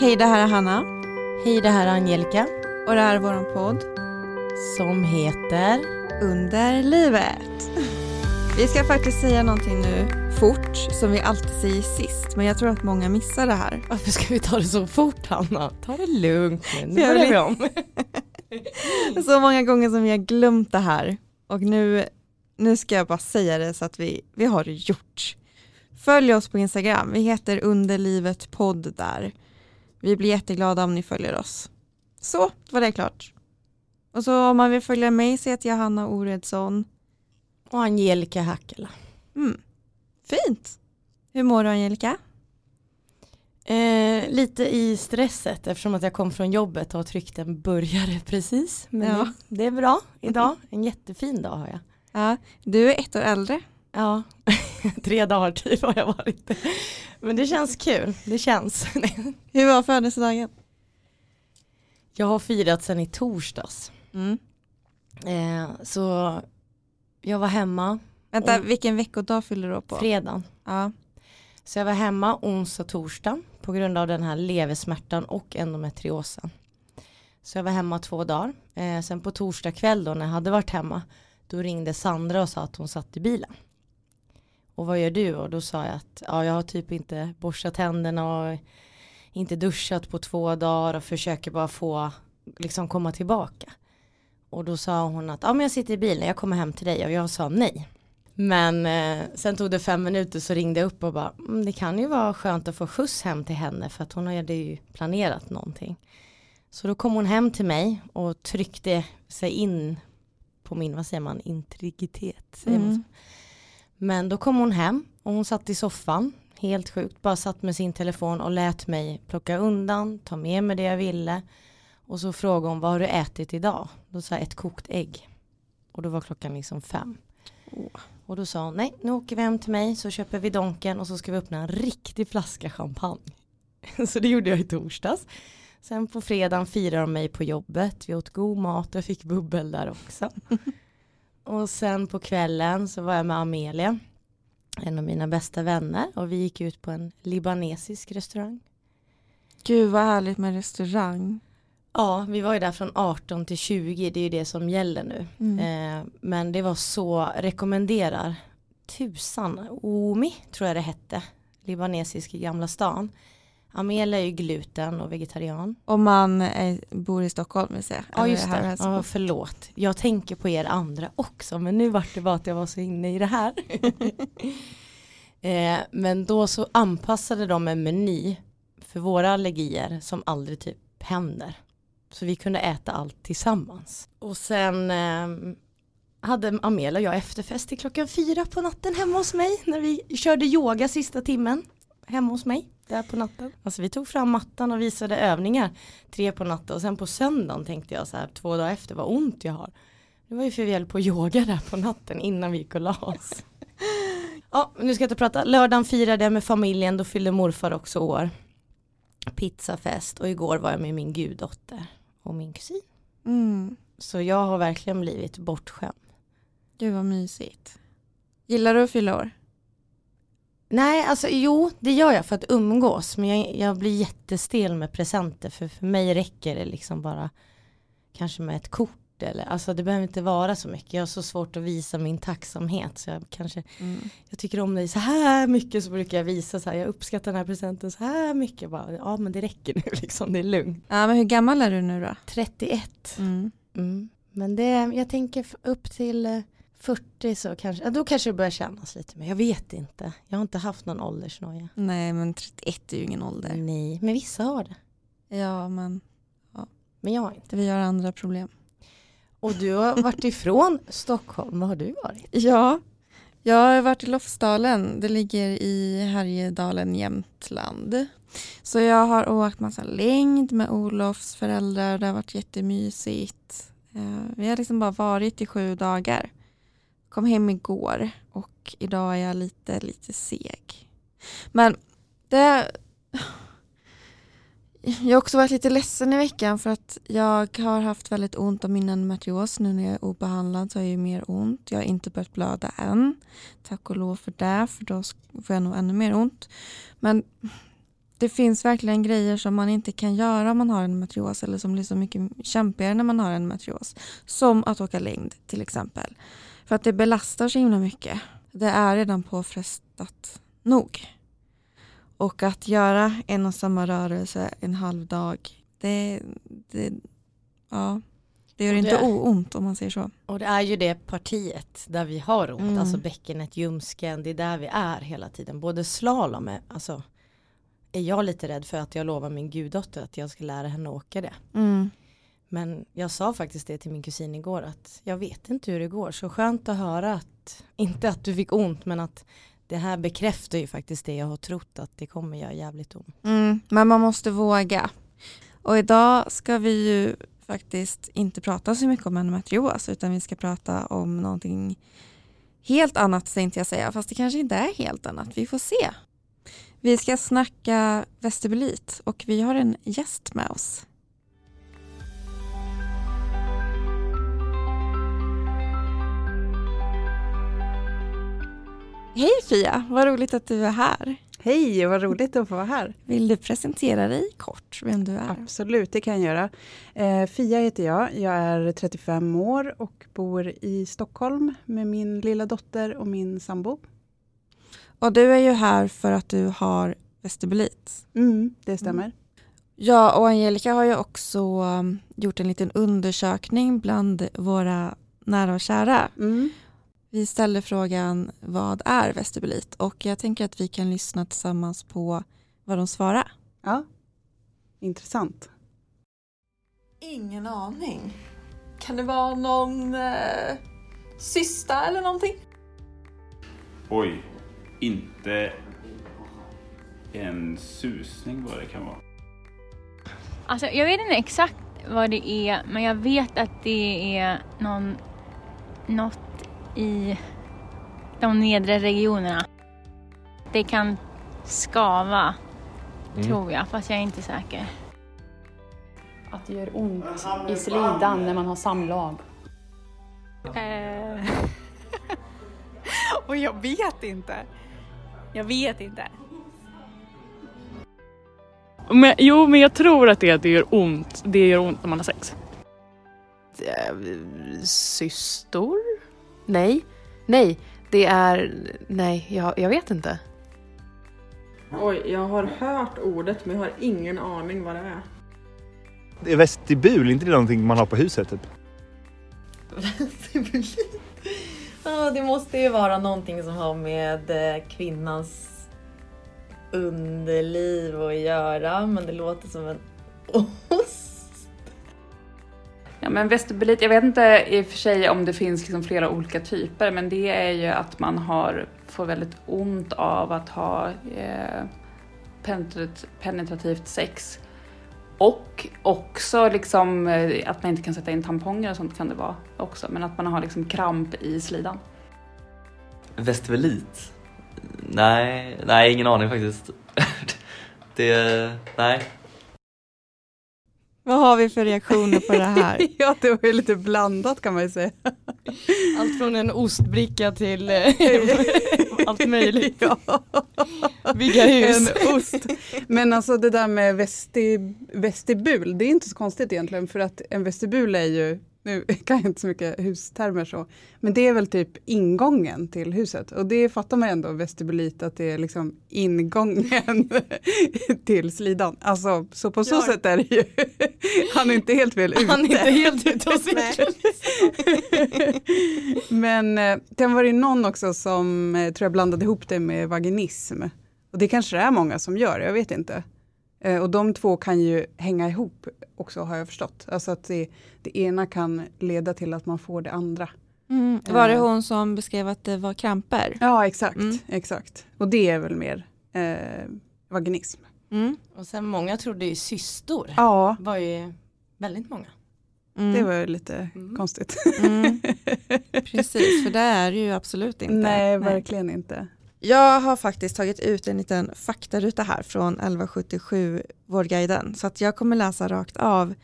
Hej, det här är Hanna Hej, det här är Angelica och det här är vår podd som heter Under livet. Vi ska faktiskt säga någonting nu fort som vi alltid säger sist, men jag tror att många missar det här. Varför ska vi ta det så fort Hanna? Ta det lugnt nu, börjar vi om. Så många gånger som vi har glömt det här och nu, nu ska jag bara säga det så att vi, vi har det gjort. Följ oss på Instagram, vi heter Underlivet podd där. Vi blir jätteglada om ni följer oss. Så, var det klart. Och så om man vill följa mig så heter jag Hanna Oredsson. Och Angelica Hackela. Mm. Fint. Hur mår du Angelica? Eh, lite i stresset eftersom att jag kom från jobbet och har tryckt en burgare precis. Men Ja. det, det är bra idag. En jättefin dag har jag. Ja, du är ett år äldre. Ja, tre dagar typ har jag varit. Men det känns kul. Det känns. Hur var födelsedagen? Jag har firat sedan i torsdags. Mm. Eh, så jag var hemma Vänta, vilken veckodag fyller du då på? fredagen. Ja. Så jag var hemma onsdag torsdag på grund av den här leversmärtan och endometriosen. Så jag var hemma två dagar. Eh, sen på torsdag kväll då när jag hade varit hemma då ringde Sandra och sa att hon satt i bilen. Och vad gör du? Och då sa jag att ja, jag har typ inte borstat tänderna och inte duschat på två dagar och försöker bara få liksom komma tillbaka. Och då sa hon att ja men jag sitter i bilen, jag kommer hem till dig och jag sa nej. Men eh, sen tog det fem minuter så ringde jag upp och bara mm, det kan ju vara skönt att få skjuts hem till henne för att hon hade ju planerat någonting. Så då kom hon hem till mig och tryckte sig in på min, vad säger man, integritet. Säger man Mm. så? Men då kom hon hem och hon satt i soffan, helt sjukt, bara satt med sin telefon och lät mig plocka undan, ta med mig det jag ville. Och så frågade hon, vad har du ätit idag? Då sa jag ett kokt ägg. Och då var klockan liksom fem. Åh. Och då sa hon, nej nu åker vi hem till mig så köper vi Donken och så ska vi öppna en riktig flaska champagne. så det gjorde jag i torsdags. Sen på fredagen firade de mig på jobbet, vi åt god mat och jag fick bubbel där också. och sen på kvällen så var jag med Amelia, en av mina bästa vänner och vi gick ut på en libanesisk restaurang. Gud vad härligt med restaurang. Ja, vi var ju där från 18 till 20, det är ju det som gäller nu. Mm. Eh, men det var så, rekommenderar tusan, Omi tror jag det hette, libanesisk i Gamla stan. Amelia är ju gluten och vegetarian. Om man är, bor i Stockholm vill säga. Ja just och det, ja, förlåt. Jag tänker på er andra också men nu vart det bara att jag var så inne i det här. eh, men då så anpassade de en meny för våra allergier som aldrig typ händer. Så vi kunde äta allt tillsammans. Och sen eh, hade Amelia och jag efterfest till klockan fyra på natten hemma hos mig när vi körde yoga sista timmen hemma hos mig där på natten. Alltså vi tog fram mattan och visade övningar tre på natten och sen på söndagen tänkte jag så här två dagar efter vad ont jag har. Det var ju för vi höll på yoga där på natten innan vi gick och la oss. Ja, nu ska jag inte prata. Lördagen firade jag med familjen, då fyllde morfar också år. Pizzafest och igår var jag med min guddotter och min kusin. Mm. Så jag har verkligen blivit bortskämd. Gud vad mysigt. Gillar du att fylla år? Nej, alltså jo, det gör jag för att umgås. Men jag, jag blir jättestel med presenter. För för mig räcker det liksom bara kanske med ett kort. Eller, alltså det behöver inte vara så mycket. Jag har så svårt att visa min tacksamhet. Så jag kanske, Mm. jag tycker om dig så här mycket så brukar jag visa så här. Jag uppskattar den här presenten så här mycket. Bara, ja men det räcker nu liksom, det är lugnt. Ja men hur gammal är du nu då? 31. Mm. Mm. Men det, jag tänker upp till eh, 40 så kanske, ja, då kanske det börjar kännas lite. Men jag vet inte. Jag har inte haft någon åldersnoja. Nej men 31 är ju ingen ålder. Nej, men vissa har det. Ja men Men jag har inte. vi har andra problem. Och du har varit ifrån Stockholm, vad har du varit? Ja, jag har varit i Lofsdalen. Det ligger i Härjedalen, Jämtland. Så jag har åkt massa längd med Olofs föräldrar. Det har varit jättemysigt. Eh, Vi har liksom bara varit i sju dagar. Kom hem igår och idag är jag lite, lite seg. Men det... Jag har också varit lite ledsen i veckan för att jag har haft väldigt ont av min endometrios. Nu när jag är obehandlad så har jag ju mer ont. Jag har inte börjat blöda än. Tack och lov för det, för då får jag nog ännu mer ont. Men det finns verkligen grejer som man inte kan göra om man har en matrios eller som blir så mycket kämpigare när man har en matrios. Som att åka längd till exempel. För att det belastar så himla mycket. Det är redan påfrestat nog. Och att göra en och samma rörelse en halv dag, det, det, ja, det gör det inte ont om man säger så. Och det är ju det partiet där vi har ont, Mm. alltså bäckenet, ljumsken, det är där vi är hela tiden. Både slalom är, alltså är jag lite rädd för att jag lovar min guddotter att jag ska lära henne åka det. Mm. Men jag sa faktiskt det till min kusin igår att jag vet inte hur det går. Så skönt att höra att, inte att du fick ont men att det här bekräftar ju faktiskt det jag har trott att det kommer göra jävligt ont. Mm, men man måste våga. Och idag ska vi ju faktiskt inte prata så mycket om endometrios utan vi ska prata om någonting helt annat tänkte jag säga. Fast det kanske inte är helt annat, vi får se. Vi ska snacka vestibulit och vi har en gäst med oss. Hej Fia, vad roligt att du är här. Hej, vad roligt att få vara här. Vill du presentera dig kort, vem du är? Absolut, det kan jag göra. Eh, Fia heter jag. Jag är 35 år och bor i Stockholm med min lilla dotter och min sambo. Och du är ju här för att du har vestibulit. Mm, det stämmer. Ja, och Angelica har ju också um, gjort en liten undersökning bland våra nära och kära. Mm. Vi ställde frågan vad är vestibulit? Och jag tänker att vi kan lyssna tillsammans på vad de svarar. Ja, intressant. Ingen aning. Kan det vara någon eh, cysta eller någonting? Oj, inte en susning vad det kan vara. Alltså, jag vet inte exakt vad det är, men jag vet att det är någon, något i de nedre regionerna. Det kan skava, tror jag, fast jag är inte säker. Att det gör ont i slidan när man har samlag. Eh. Och jag vet inte. Jag vet inte. Men, jo, men jag tror att det, det gör ont. Det gör ont när man har sex. Systor? Nej, nej, det är... Nej, jag, jag vet inte. Oj, jag har hört ordet men jag har ingen aning vad det är. Det är vestibul, inte det någonting man har på huset typ? Ja, det måste ju vara någonting som har med eh, kvinnans underliv att göra, men det låter som en ost. Ja, men vestibulit, jag vet inte i och för sig om det finns liksom flera olika typer, men det är ju att man har, får väldigt ont av att ha eh, penetrativt sex. Och också liksom eh, att man inte kan sätta in tamponger och sånt kan det vara också, men att man har liksom kramp i slidan. Vestibulit? Nej, nej ingen aning faktiskt. det, nej. Vad har vi för reaktioner på det här? ja, det var ju lite blandat kan man ju säga. Allt från en ostbricka till eh, allt möjligt. ja. Bygga hus. En ost. Men alltså det där med vesti, vestibul, det är inte så konstigt egentligen för att en vestibul är ju, nu kan jag inte så mycket hustermer så, men det är väl typ ingången till huset och det fattar man ändå vestibulit att det är liksom ingången till slidan. Alltså så på så Ja. sätt är det ju, han är inte helt fel ute. Han är inte helt ute och. Men eh, sen var det någon också som eh, tror jag blandade ihop det med vaginism. Och det kanske det är många som gör, jag vet inte. Eh, och de två kan ju hänga ihop också har jag förstått. Alltså att det, det ena kan leda till att man får det andra. Mm. Var det hon som beskrev att det var kramper? Ja, exakt. Mm. exakt. Och det är väl mer eh, vaginism. Mm. Och sen många trodde ju systor. Ja. var ju väldigt många. Mm. Det var ju lite konstigt. Mm. Precis, för det är det ju absolut inte. Nej, verkligen inte. Jag har faktiskt tagit ut en liten faktaruta här från 1177 Vårdguiden så att jag kommer läsa rakt av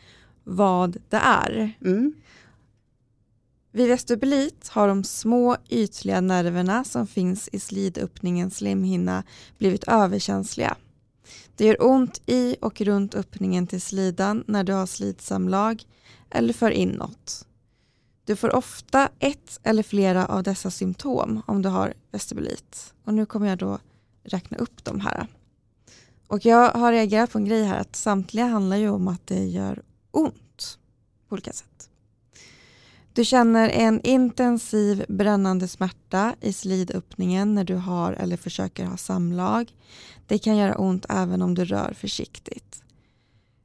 vad det är. Mm. Vid vestibulit har de små ytliga nerverna som finns i slidöppningens slemhinna blivit överkänsliga. Det gör ont i och runt öppningen till slidan när du har slidsamlag eller för inåt. Du får ofta ett eller flera av dessa symptom om du har vestibulit. Och nu kommer jag då räkna upp de här. Och jag har reagerat på en grej här att samtliga handlar ju om att det gör ont på olika sätt. Du känner en intensiv brännande smärta i slidöppningen när du har eller försöker ha samlag. Det kan göra ont även om du rör försiktigt.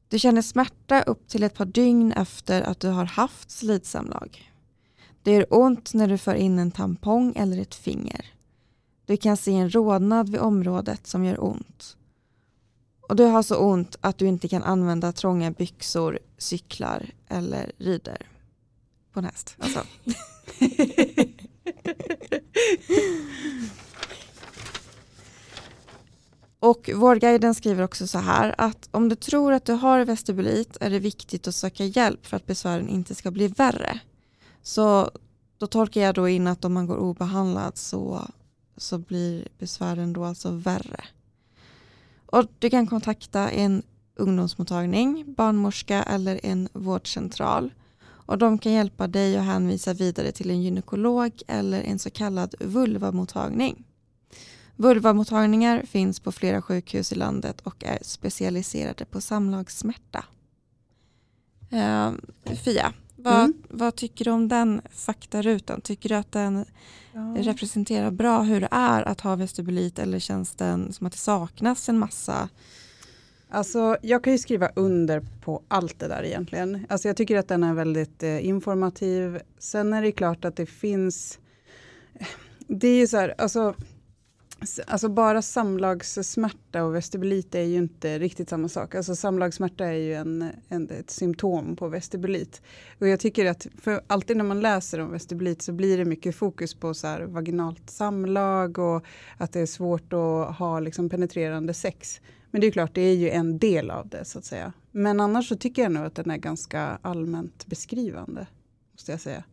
Du känner smärta upp till ett par dygn efter att du har haft slidsamlag. Det gör ont när du för in en tampong eller ett finger. Du kan se en rodnad vid området som gör ont. Och du har så ont att du inte kan använda trånga byxor, cyklar eller rider på en häst. Alltså. Och Vårdguiden skriver också så här att om du tror att du har vestibulit är det viktigt att söka hjälp för att besvären inte ska bli värre. Så då tolkar jag då in att om man går obehandlad så, så blir besvären då alltså värre. Och du kan kontakta en ungdomsmottagning, barnmorska eller en vårdcentral. Och de kan hjälpa dig att hänvisa vidare till en gynekolog eller en så kallad vulvamottagning. Vulvamottagningar finns på flera sjukhus i landet och är specialiserade på samlagssmärta. Uh, Fia, vad, mm. vad, tycker du om den faktarutan? Tycker du att den ja. representerar bra hur det är att ha vestibulit eller känns den som att det saknas en massa Alltså, jag kan ju skriva under på allt det där egentligen. Alltså, jag tycker att den är väldigt eh, informativ. Sen är det klart att det finns... Det är ju så här, alltså, alltså bara samlagssmärta och vestibulit är ju inte riktigt samma sak. Alltså samlagssmärta är ju en, en, ett symptom på vestibulit. Och jag tycker att för alltid när man läser om vestibulit så blir det mycket fokus på så här vaginalt samlag och att det är svårt att ha liksom penetrerande sex. Men det är klart, det är ju en del av det så att säga. Men annars så tycker jag nog att den är ganska allmänt beskrivande. Måste jag säga.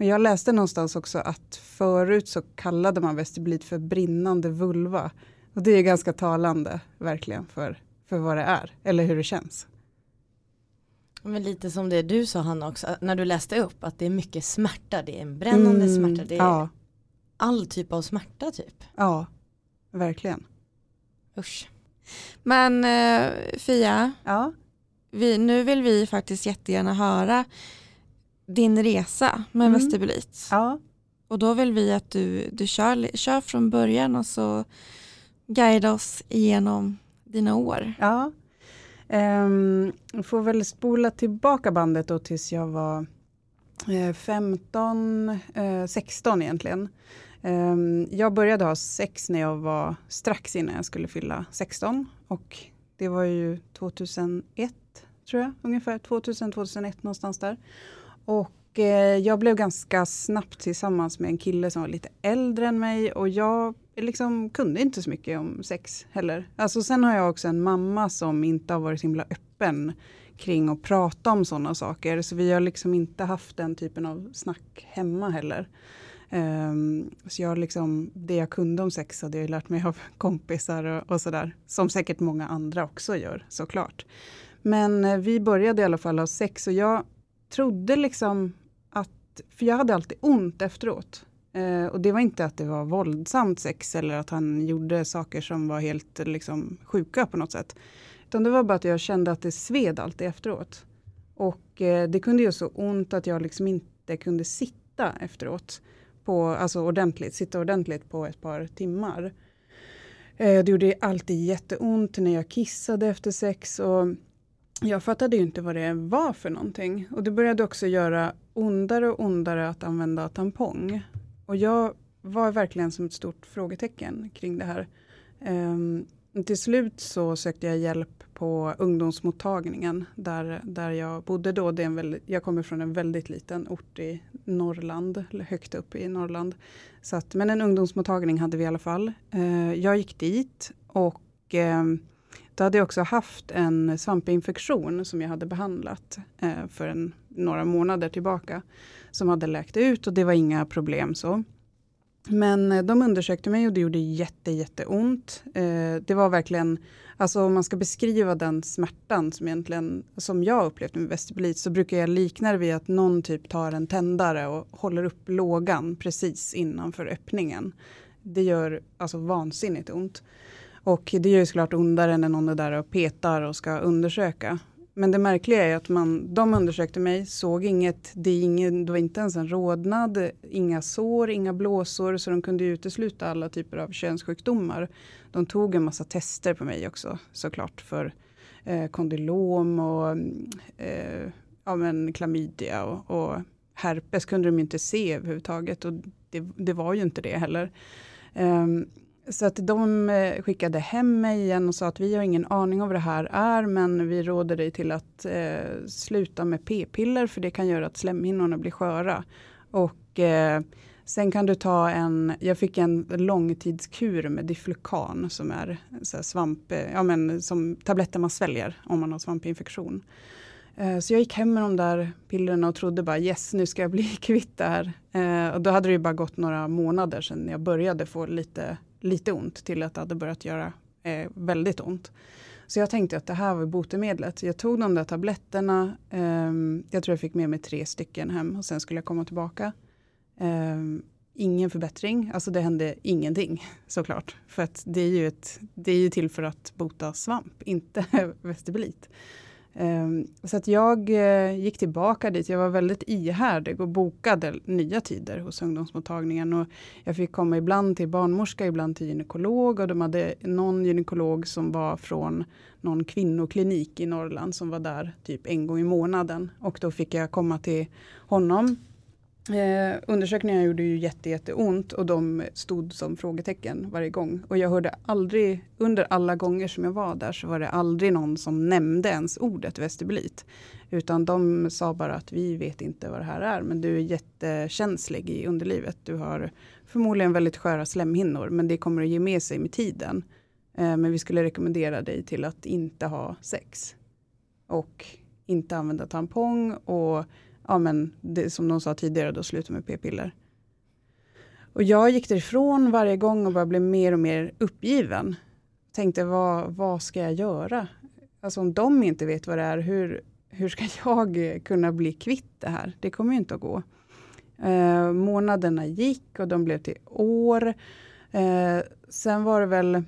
Och jag läste någonstans också att förut så kallade man vestibulit för brinnande vulva. Och det är ganska talande verkligen för, för vad det är, eller hur det känns. Men lite som det du sa Hanna också, när du läste upp att det är mycket smärta, det är en brännande mm, smärta, det är ja. all typ av smärta typ. Ja, verkligen. Usch. Men eh, Fia, ja? vi, nu vill vi faktiskt jättegärna höra din resa med mm. vestibulit. Ja. Och då vill vi att du, du kör, kör från början och så guida oss igenom dina år. Ja. Um, får väl spola tillbaka bandet då tills jag var eh, 15, eh, 16 egentligen. Um, jag började ha sex när jag var strax innan jag skulle fylla 16 och det var ju 2001 tror jag, ungefär 2000-2001 någonstans där. Och eh, jag blev ganska snabbt tillsammans med en kille som var lite äldre än mig och jag liksom kunde inte så mycket om sex heller. Alltså sen har jag också en mamma som inte har varit så himla öppen kring att prata om sådana saker. Så vi har liksom inte haft den typen av snack hemma heller. Um, så jag liksom, det jag kunde om sex hade jag lärt mig av kompisar och, och sådär. Som säkert många andra också gör såklart. Men eh, vi började i alla fall ha sex och jag trodde liksom att, för jag hade alltid ont efteråt. Eh, och det var inte att det var våldsamt sex eller att han gjorde saker som var helt liksom, sjuka på något sätt. Utan det var bara att jag kände att det sved alltid efteråt. Och eh, det kunde göra så ont att jag liksom inte kunde sitta efteråt på, alltså ordentligt, sitta ordentligt på ett par timmar. Eh, det gjorde alltid jätteont när jag kissade efter sex och jag fattade ju inte vad det var för någonting. Och det började också göra ondare och ondare att använda tampong. Och jag var verkligen som ett stort frågetecken kring det här. Um, till slut så sökte jag hjälp på ungdomsmottagningen där, där jag bodde då. Det är en väldigt, jag kommer från en väldigt liten ort i Norrland, eller högt upp i Norrland. Så att, men en ungdomsmottagning hade vi i alla fall. Uh, jag gick dit och uh, då hade jag också haft en svampinfektion som jag hade behandlat eh, för en, några månader tillbaka. Som hade läkt ut och det var inga problem så. Men eh, de undersökte mig och det gjorde jätte, jätteont. Eh, det var verkligen, alltså om man ska beskriva den smärtan som egentligen, som jag upplevt med vestibulit, så brukar jag likna det vid att någon typ tar en tändare och håller upp lågan precis innanför öppningen. Det gör alltså vansinnigt ont. Och det gör ju såklart ondare när någon är där och petar och ska undersöka. Men det märkliga är att man, de undersökte mig, såg inget, det, är ingen, det var inte ens en rodnad, inga sår, inga blåsor, så de kunde utesluta alla typer av könssjukdomar. De tog en massa tester på mig också såklart för eh, kondylom och eh, ja, men klamydia och, och herpes kunde de inte se överhuvudtaget och det, det var ju inte det heller. Um, så att de eh, skickade hem mig igen och sa att vi har ingen aning om vad det här är, men vi råder dig till att eh, sluta med p-piller, för det kan göra att slemhinnorna blir sköra. Och eh, sen kan du ta en, jag fick en långtidskur med Diflucan som är så svamp, eh, ja men som tabletter man sväljer om man har svampinfektion. Eh, så jag gick hem med de där pillerna och trodde bara yes, nu ska jag bli kvitt det här. Eh, och då hade det ju bara gått några månader sedan jag började få lite lite ont till att det hade börjat göra eh, väldigt ont. Så jag tänkte att det här var botemedlet. Jag tog de där tabletterna. Eh, jag tror jag fick med mig tre stycken hem och sen skulle jag komma tillbaka. Eh, ingen förbättring, alltså det hände ingenting såklart. För att det är ju, ett, det är ju till för att bota svamp, inte vestibulit. Ehm, så att jag eh, gick tillbaka dit. Jag var väldigt ihärdig och bokade nya tider hos ungdomsmottagningen. Och jag fick komma ibland till barnmorska, ibland till gynekolog. Och de hade någon gynekolog som var från någon kvinnoklinik i Norrland som var där typ en gång i månaden. Och då fick jag komma till honom Eh, undersökningarna gjorde ju jätte, jätteont och de stod som frågetecken varje gång. Och jag hörde aldrig, under alla gånger som jag var där så var det aldrig någon som nämnde ens ordet vestibulit. Utan de sa bara att vi vet inte vad det här är men du är jättekänslig i underlivet. Du har förmodligen väldigt sköra slemhinnor men det kommer att ge med sig med tiden. Eh, men vi skulle rekommendera dig till att inte ha sex. Och inte använda tampong och ja men det, som de sa tidigare, då sluta med p-piller. Och jag gick därifrån varje gång och bara blev mer och mer uppgiven. Tänkte vad, vad ska jag göra? Alltså om de inte vet vad det är, hur, hur ska jag kunna bli kvitt det här? Det kommer ju inte att gå. Eh, månaderna gick och de blev till år. Eh, sen var det väl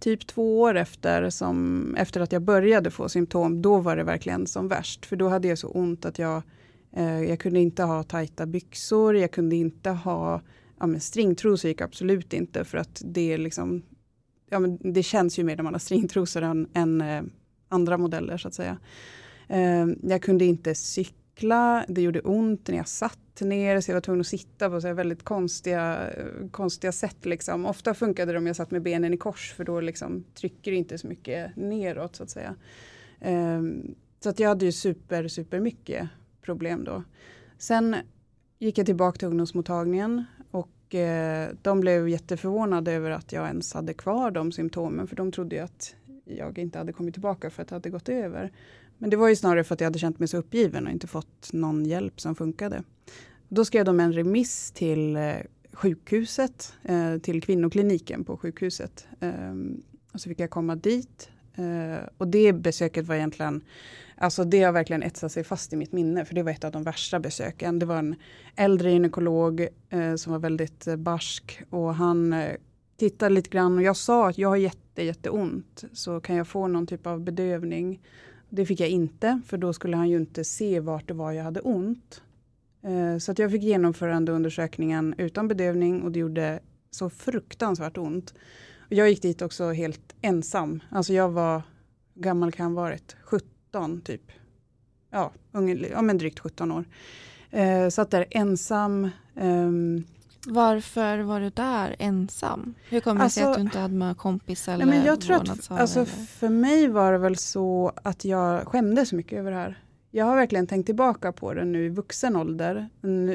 typ två år efter, som, efter att jag började få symptom, då var det verkligen som värst. För då hade jag så ont att jag Eh, jag kunde inte ha tajta byxor, jag kunde inte ha ja, men stringtrosor gick absolut inte för att det liksom ja, men det känns ju mer när man har stringtrosor än, än eh, andra modeller så att säga. Eh, jag kunde inte cykla, det gjorde ont när jag satt ner så jag var tvungen att sitta på så väldigt konstiga, konstiga sätt. Liksom. Ofta funkade det om jag satt med benen i kors för då liksom trycker det inte så mycket neråt så att säga. Eh, så att jag hade ju super, super mycket problem då. Sen gick jag tillbaka till ungdomsmottagningen och eh, de blev jätteförvånade över att jag ens hade kvar de symptomen för de trodde ju att jag inte hade kommit tillbaka för att det hade gått över. Men det var ju snarare för att jag hade känt mig så uppgiven och inte fått någon hjälp som funkade. Då skrev de en remiss till eh, sjukhuset, eh, till kvinnokliniken på sjukhuset. Ehm, och så fick jag komma dit. Uh, och det besöket var egentligen Alltså det har verkligen etsat sig fast i mitt minne, för det var ett av de värsta besöken. Det var en äldre gynekolog uh, som var väldigt uh, barsk och han tittade lite grann och jag sa att jag har jätte, jätteont, så kan jag få någon typ av bedövning? Det fick jag inte, för då skulle han ju inte se vart det var jag hade ont. Så att jag fick genomföra undersökningen utan bedövning och det gjorde så fruktansvärt ont. Jag gick dit också helt ensam. Alltså jag var, gammal kan ha varit, 17 17 typ. Ja, unge, ja men drygt 17 år. Eh, satt där ensam. Um, varför var du där ensam? Hur kommer det alltså, sig att du inte hade med kompis eller nej, men jag tror att, alltså, För mig var det väl så att jag skämdes så mycket över det här. Jag har verkligen tänkt tillbaka på det nu i vuxen ålder.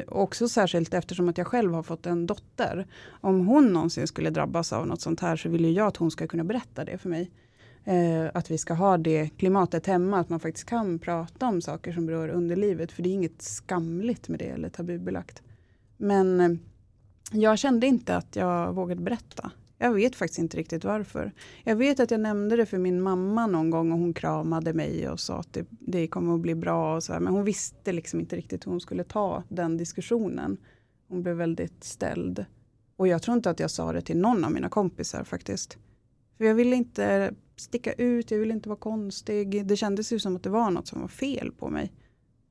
Också särskilt eftersom att jag själv har fått en dotter. Om hon någonsin skulle drabbas av något sånt här så vill jag att hon ska kunna berätta det för mig. Eh, att vi ska ha det klimatet hemma, att man faktiskt kan prata om saker som berör underlivet. För det är inget skamligt med det eller tabubelagt. Men eh, jag kände inte att jag vågade berätta. Jag vet faktiskt inte riktigt varför. Jag vet att jag nämnde det för min mamma någon gång och hon kramade mig och sa att det, det kommer att bli bra. Och så här, men hon visste liksom inte riktigt hur hon skulle ta den diskussionen. Hon blev väldigt ställd. Och jag tror inte att jag sa det till någon av mina kompisar faktiskt. För jag ville inte sticka ut, jag ville inte vara konstig. Det kändes ju som att det var något som var fel på mig.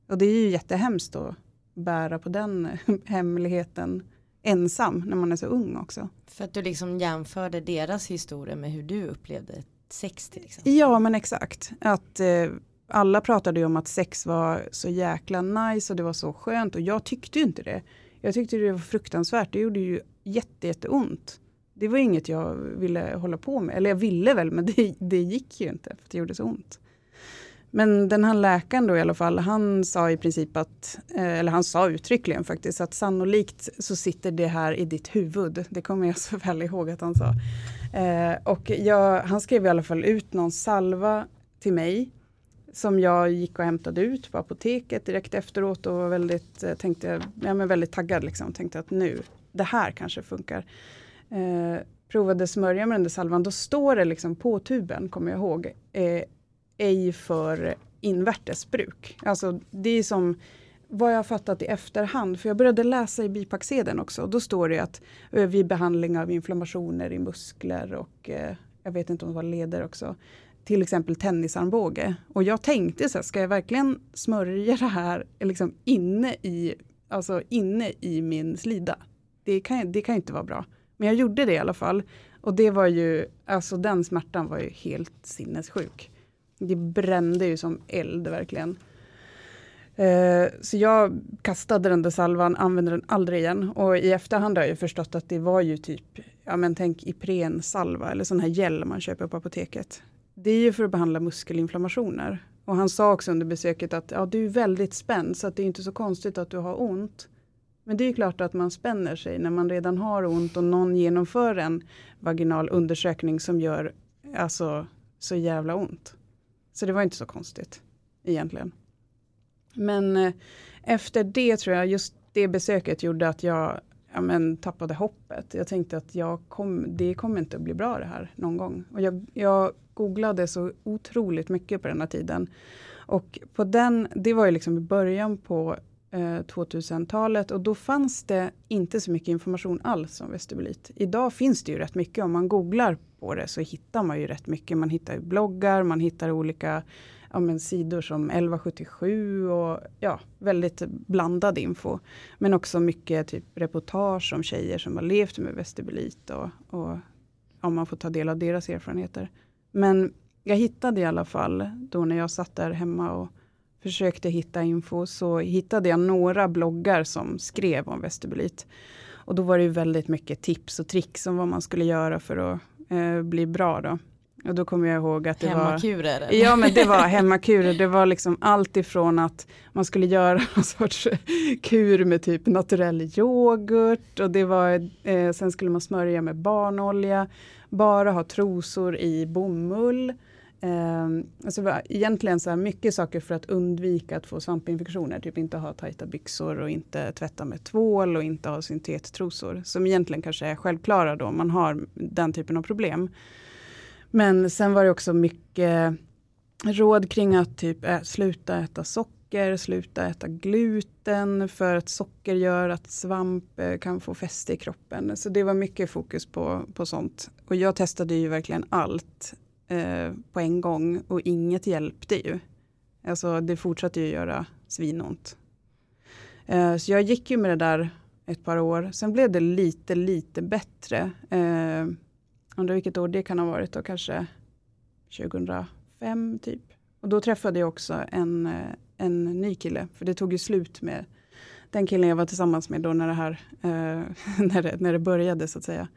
Och det är ju jättehemskt att bära på den hemligheten ensam när man är så ung också. För att du liksom jämförde deras historia med hur du upplevde sex till exempel. Ja men exakt. Att eh, alla pratade ju om att sex var så jäkla nice och det var så skönt och jag tyckte ju inte det. Jag tyckte det var fruktansvärt. Det gjorde ju jätte, jätteont. Det var inget jag ville hålla på med. Eller jag ville väl men det, det gick ju inte för det gjorde så ont. Men den här läkaren då i alla fall, han sa i princip att, eh, eller han sa uttryckligen faktiskt, att sannolikt så sitter det här i ditt huvud. Det kommer jag så väl ihåg att han sa. Eh, och jag, han skrev i alla fall ut någon salva till mig som jag gick och hämtade ut på apoteket direkt efteråt och var väldigt, eh, tänkte, ja, men väldigt taggad. Liksom. Tänkte att nu, det här kanske funkar. Eh, provade smörja med den där salvan, då står det liksom på tuben, kommer jag ihåg, eh, ej för invärtesbruk. Alltså det är som vad jag har fattat i efterhand, för jag började läsa i bipacksedeln också. Då står det att eh, vid behandling av inflammationer i muskler och eh, jag vet inte om det var leder också. Till exempel tennisarmbåge. Och jag tänkte så här, ska jag verkligen smörja det här liksom inne, i, alltså inne i min slida? Det kan, det kan inte vara bra. Men jag gjorde det i alla fall. Och det var ju, alltså den smärtan var ju helt sinnessjuk. Det brände ju som eld verkligen. Eh, så jag kastade den där salvan, använde den aldrig igen. Och i efterhand har jag förstått att det var ju typ, ja men tänk Ipren-salva eller sån här gel man köper på apoteket. Det är ju för att behandla muskelinflammationer. Och han sa också under besöket att ja, du är väldigt spänd så att det är inte så konstigt att du har ont. Men det är klart att man spänner sig när man redan har ont och någon genomför en vaginal undersökning som gör alltså så jävla ont. Så det var inte så konstigt egentligen. Men eh, efter det tror jag just det besöket gjorde att jag ja, men, tappade hoppet. Jag tänkte att jag kom, det kommer inte att bli bra det här någon gång. Och jag, jag googlade så otroligt mycket på den här tiden. Och på den, det var ju liksom i början på eh, 2000-talet och då fanns det inte så mycket information alls om vestibulit. Idag finns det ju rätt mycket. Om man googlar på det så hittar man ju rätt mycket. Man hittar bloggar, man hittar olika ja, men sidor som 1177 och ja, väldigt blandad info. Men också mycket typ reportage om tjejer som har levt med vestibulit och, och om man får ta del av deras erfarenheter. Men jag hittade i alla fall, då när jag satt där hemma och försökte hitta info, så hittade jag några bloggar som skrev om vestibulit. Och då var det ju väldigt mycket tips och tricks om vad man skulle göra för att eh, bli bra då. Och då kommer jag ihåg att det hemmakurer, var... Ja men det var hemmakurer. Det var liksom allt ifrån att man skulle göra någon sorts kur med typ naturell yoghurt. Och det var, eh, sen skulle man smörja med barnolja. Bara ha trosor i bomull. Ehm, alltså egentligen så här mycket saker för att undvika att få svampinfektioner. Typ inte ha tajta byxor och inte tvätta med tvål och inte ha syntettrosor. Som egentligen kanske är självklara då om man har den typen av problem. Men sen var det också mycket råd kring att typ ä, sluta äta socker, sluta äta gluten för att socker gör att svamp kan få fäste i kroppen. Så det var mycket fokus på, på sånt. Och jag testade ju verkligen allt eh, på en gång och inget hjälpte ju. Alltså det fortsatte ju göra svinont. Eh, så jag gick ju med det där ett par år. Sen blev det lite, lite bättre. Eh, undrar vilket år det kan ha varit då, kanske 2005 typ. Och då träffade jag också en, eh, en ny kille, för det tog ju slut med den killen jag var tillsammans med då när det här eh, när, det, när det började så att säga.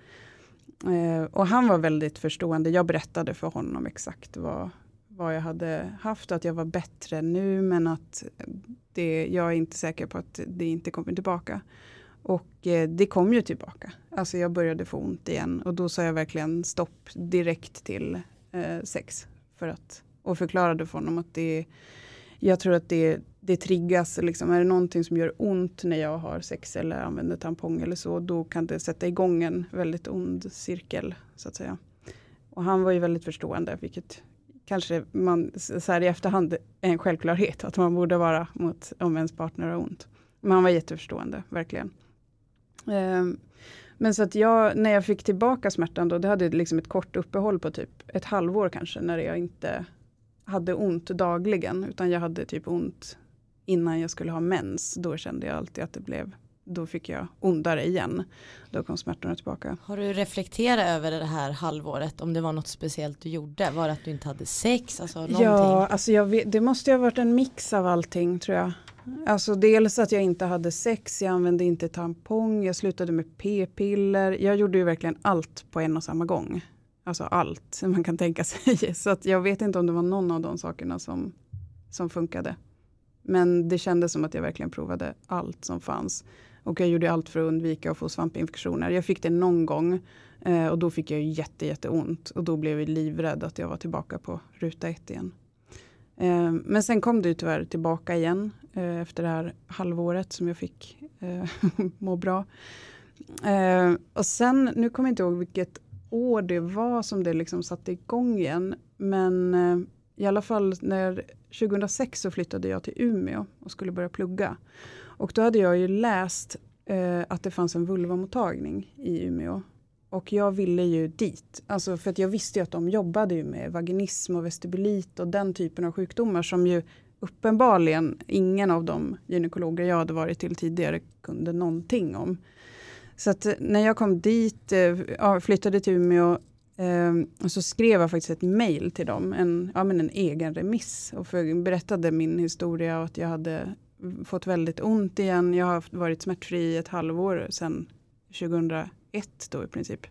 Eh, och han var väldigt förstående. Jag berättade för honom exakt vad, vad jag hade haft, att jag var bättre nu men att det, jag är inte säker på att det inte kommer tillbaka. Och eh, det kom ju tillbaka. Alltså jag började få ont igen och då sa jag verkligen stopp direkt till eh, sex. För att, och förklarade för honom att det, jag tror att det, det triggas, liksom, är det någonting som gör ont när jag har sex eller använder tampong eller så, då kan det sätta igång en väldigt ond cirkel så att säga. Och han var ju väldigt förstående, vilket kanske man så här i efterhand är en självklarhet att man borde vara mot om ens partner har ont. Men han var jätteförstående, verkligen. Um, men så att jag, när jag fick tillbaka smärtan då, det hade liksom ett kort uppehåll på typ ett halvår kanske, när jag inte hade ont dagligen, utan jag hade typ ont innan jag skulle ha mens. Då kände jag alltid att det blev, då fick jag ondare igen. Då kom smärtorna tillbaka. Har du reflekterat över det här halvåret, om det var något speciellt du gjorde? Var det att du inte hade sex? Alltså någonting? Ja, alltså jag det måste ju ha varit en mix av allting tror jag. Alltså dels att jag inte hade sex, jag använde inte tampong, jag slutade med p-piller. Jag gjorde ju verkligen allt på en och samma gång. Alltså allt man kan tänka sig. Så att jag vet inte om det var någon av de sakerna som, som funkade. Men det kändes som att jag verkligen provade allt som fanns. Och jag gjorde allt för att undvika att få svampinfektioner. Jag fick det någon gång eh, och då fick jag jätte, jätteont. Och då blev jag livrädd att jag var tillbaka på ruta ett igen. Eh, men sen kom det ju tyvärr tillbaka igen eh, efter det här halvåret som jag fick eh, må bra. Eh, och sen, nu kommer jag inte ihåg vilket år det var som det liksom satte igång igen. Men eh, i alla fall när 2006 så flyttade jag till Umeå och skulle börja plugga. Och då hade jag ju läst eh, att det fanns en vulvamottagning i Umeå. Och jag ville ju dit, alltså för att jag visste ju att de jobbade ju med vaginism och vestibulit och den typen av sjukdomar som ju uppenbarligen ingen av de gynekologer jag hade varit till tidigare kunde någonting om. Så att eh, när jag kom dit, eh, flyttade till Umeå, Um, och så skrev jag faktiskt ett mail till dem, en, ja, men en egen remiss. Och för, berättade min historia och att jag hade fått väldigt ont igen. Jag har varit smärtfri i ett halvår sedan 2001 då i princip.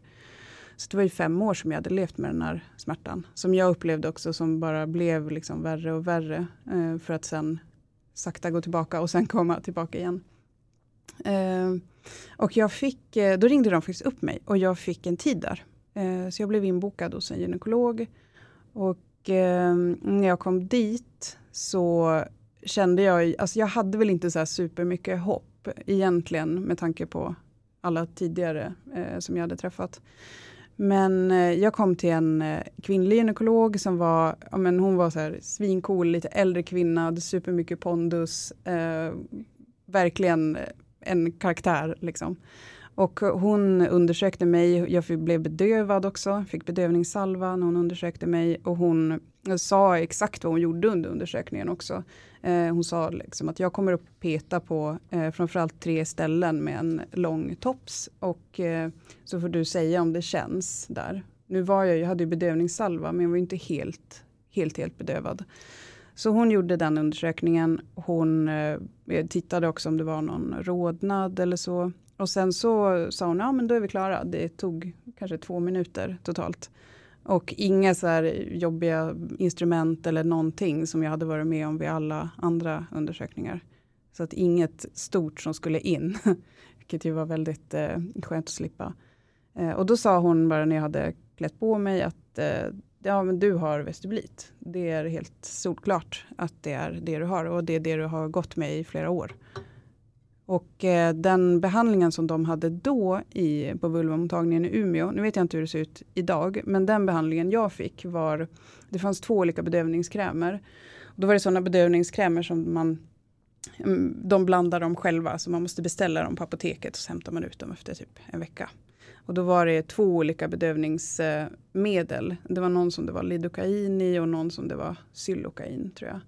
Så det var ju fem år som jag hade levt med den här smärtan. Som jag upplevde också som bara blev liksom värre och värre. Uh, för att sen sakta gå tillbaka och sen komma tillbaka igen. Uh, och jag fick, eh, då ringde de faktiskt upp mig och jag fick en tid där. Eh, så jag blev inbokad hos en gynekolog. Och eh, när jag kom dit så kände jag, alltså jag hade väl inte så här supermycket hopp egentligen med tanke på alla tidigare eh, som jag hade träffat. Men eh, jag kom till en eh, kvinnlig gynekolog som var, ja, men hon var så här svincool, lite äldre kvinna, hade supermycket pondus, eh, verkligen en karaktär liksom. Och hon undersökte mig, jag blev bedövad också, fick bedövningssalva när hon undersökte mig och hon sa exakt vad hon gjorde under undersökningen också. Eh, hon sa liksom att jag kommer att peta på eh, framförallt tre ställen med en lång tops och eh, så får du säga om det känns där. Nu var jag, jag hade ju bedövningssalva men jag var inte helt, helt, helt bedövad. Så hon gjorde den undersökningen. Hon eh, tittade också om det var någon rodnad eller så. Och sen så sa hon, ja men då är vi klara. Det tog kanske två minuter totalt. Och inga så här jobbiga instrument eller någonting som jag hade varit med om vid alla andra undersökningar. Så att inget stort som skulle in. Vilket ju var väldigt eh, skönt att slippa. Eh, och då sa hon bara när jag hade klätt på mig att eh, ja, men du har vestibulit. Det är helt solklart att det är det du har och det är det du har gått med i flera år. Och eh, den behandlingen som de hade då i, på vulvamottagningen i Umeå, nu vet jag inte hur det ser ut idag, men den behandlingen jag fick var, det fanns två olika bedövningskrämer. Då var det sådana bedövningskrämer som man, mm, de blandar dem själva, så man måste beställa dem på apoteket och så hämtar man ut dem efter typ en vecka. Och då var det två olika bedövningsmedel. Det var någon som det var lidokain i och någon som det var xylokain tror jag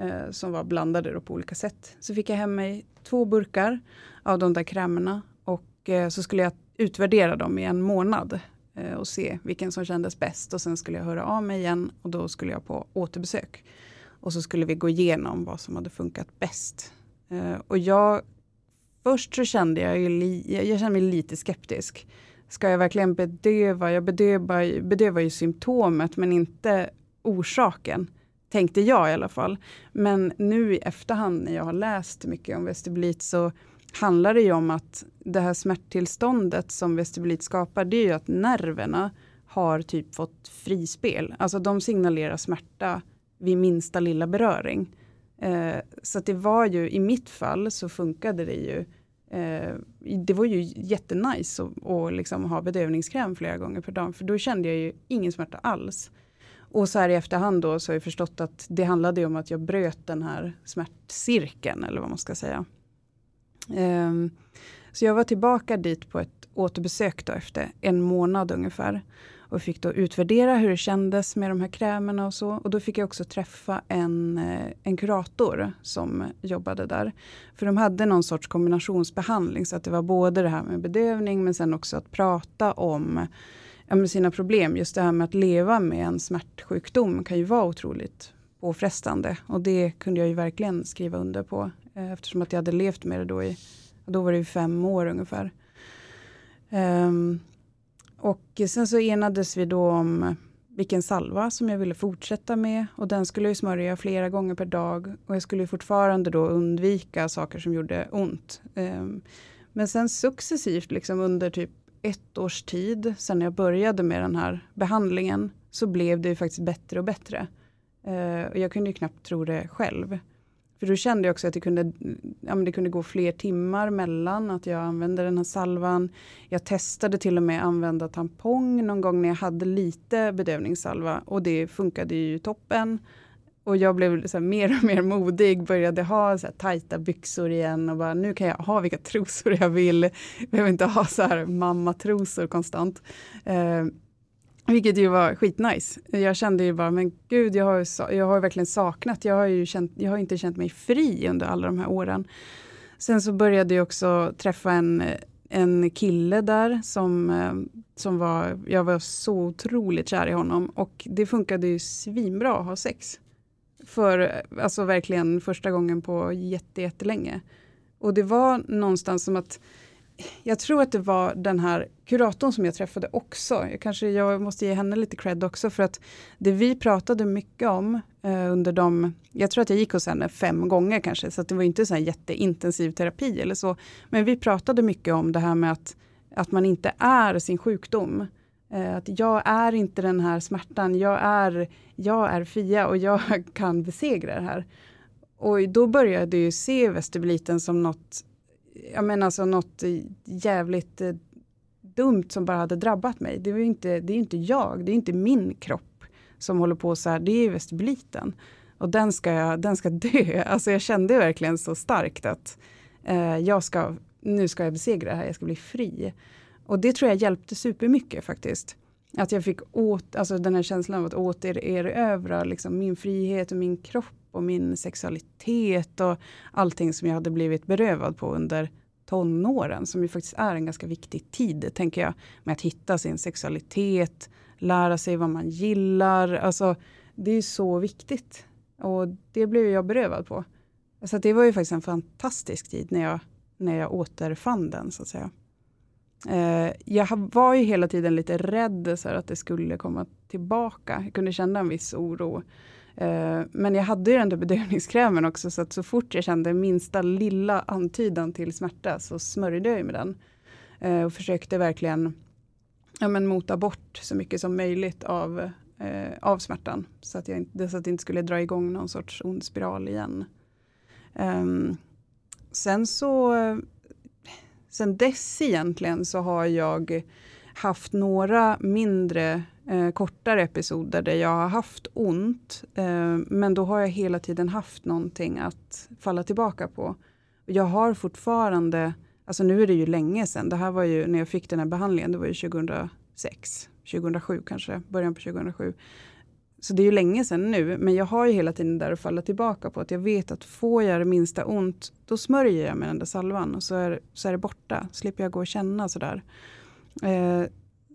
eh, som var blandade på olika sätt. Så fick jag hem mig två burkar av de där krämerna och eh, så skulle jag utvärdera dem i en månad eh, och se vilken som kändes bäst och sen skulle jag höra av mig igen och då skulle jag på återbesök. Och så skulle vi gå igenom vad som hade funkat bäst. Eh, och jag, först så kände jag, jag, jag kände mig lite skeptisk. Ska jag verkligen bedöva? Jag bedövar, bedövar ju symptomet men inte orsaken. Tänkte jag i alla fall. Men nu i efterhand när jag har läst mycket om vestibulit så handlar det ju om att det här smärttillståndet som vestibulit skapar, det är ju att nerverna har typ fått frispel. Alltså de signalerar smärta vid minsta lilla beröring. Eh, så att det var ju, i mitt fall så funkade det ju Eh, det var ju jättenice att liksom ha bedövningskräm flera gånger per dag, för då kände jag ju ingen smärta alls. Och så här i efterhand då så har jag förstått att det handlade om att jag bröt den här smärtcirkeln, eller vad man ska säga. Um, så jag var tillbaka dit på ett återbesök då efter en månad ungefär och fick då utvärdera hur det kändes med de här krämerna och så. Och då fick jag också träffa en, eh, en kurator som jobbade där. För de hade någon sorts kombinationsbehandling så att det var både det här med bedövning men sen också att prata om ja, sina problem. Just det här med att leva med en smärtsjukdom kan ju vara otroligt påfrestande och det kunde jag ju verkligen skriva under på eh, eftersom att jag hade levt med det då i, då var det fem år ungefär. Um, och sen så enades vi då om vilken salva som jag ville fortsätta med och den skulle jag smörja flera gånger per dag och jag skulle fortfarande då undvika saker som gjorde ont. Um, men sen successivt liksom under typ ett års tid, sen jag började med den här behandlingen, så blev det ju faktiskt bättre och bättre. Eh, och jag kunde ju knappt tro det själv. För då kände jag också att det kunde, ja, men det kunde gå fler timmar mellan att jag använde den här salvan. Jag testade till och med använda tampong någon gång när jag hade lite bedövningssalva och det funkade ju toppen. Och jag blev så mer och mer modig, började ha så här tajta byxor igen och bara nu kan jag ha vilka trosor jag vill. Jag behöver inte ha så här mammatrosor konstant. Eh, vilket ju var skitnice. Jag kände ju bara, men gud, jag har, jag har verkligen saknat, jag har ju känt, jag har inte känt mig fri under alla de här åren. Sen så började jag också träffa en, en kille där som, eh, som var, jag var så otroligt kär i honom och det funkade ju svinbra att ha sex. För alltså verkligen första gången på jättelänge. Och det var någonstans som att jag tror att det var den här kuratorn som jag träffade också. Jag, kanske, jag måste ge henne lite cred också för att det vi pratade mycket om eh, under de, jag tror att jag gick hos henne fem gånger kanske, så det var inte så här jätteintensiv terapi eller så. Men vi pratade mycket om det här med att, att man inte är sin sjukdom. Eh, att jag är inte den här smärtan, jag är, jag är Fia och jag kan besegra det här. Och då började jag se vestibuliten som något jag menar alltså något jävligt eh, dumt som bara hade drabbat mig. Det, var inte, det är inte jag, det är inte min kropp som håller på så här, det är vestibuliten. Och den ska, jag, den ska dö. Alltså jag kände verkligen så starkt att eh, jag ska, nu ska jag besegra det här, jag ska bli fri. Och det tror jag hjälpte supermycket faktiskt. Att jag fick åt, alltså den här känslan av att återerövra liksom min frihet och min kropp och min sexualitet och allting som jag hade blivit berövad på under tonåren, som ju faktiskt är en ganska viktig tid, tänker jag, med att hitta sin sexualitet, lära sig vad man gillar. Alltså, det är så viktigt. Och det blev jag berövad på. Så det var ju faktiskt en fantastisk tid när jag, när jag återfann den, så att säga. Eh, jag var ju hela tiden lite rädd så att det skulle komma tillbaka. Jag kunde känna en viss oro. Eh, men jag hade ju den där bedövningskrämen också så att så fort jag kände minsta lilla antydan till smärta så smörjde jag med den. Eh, och försökte verkligen ja, men mota bort så mycket som möjligt av, eh, av smärtan. Så att, jag så att det inte skulle dra igång någon sorts ond spiral igen. Ehm, sen så, sen dess egentligen så har jag haft några mindre eh, kortare episoder där jag har haft ont. Eh, men då har jag hela tiden haft någonting att falla tillbaka på. Jag har fortfarande, alltså nu är det ju länge sedan, det här var ju när jag fick den här behandlingen, det var ju 2006, 2007 kanske, början på 2007. Så det är ju länge sedan nu, men jag har ju hela tiden där att falla tillbaka på att jag vet att får jag det minsta ont, då smörjer jag med den där salvan och så är, så är det borta. Slipper jag gå och känna sådär. Eh,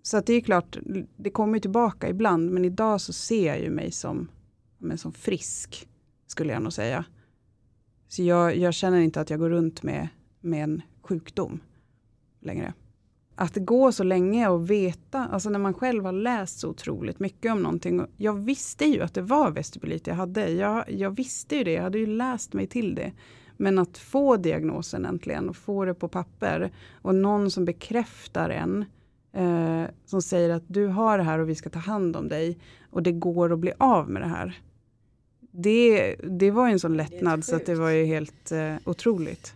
så att det är klart, det kommer tillbaka ibland, men idag så ser jag ju mig som, men som frisk, skulle jag nog säga. Så jag, jag känner inte att jag går runt med, med en sjukdom längre. Att gå så länge och veta, alltså när man själv har läst så otroligt mycket om någonting. Jag visste ju att det var vestibulit jag hade. Jag, jag visste ju det, jag hade ju läst mig till det. Men att få diagnosen äntligen och få det på papper och någon som bekräftar en eh, som säger att du har det här och vi ska ta hand om dig och det går att bli av med det här. det, det var ju en sån lättnad så att det var ju helt eh, otroligt.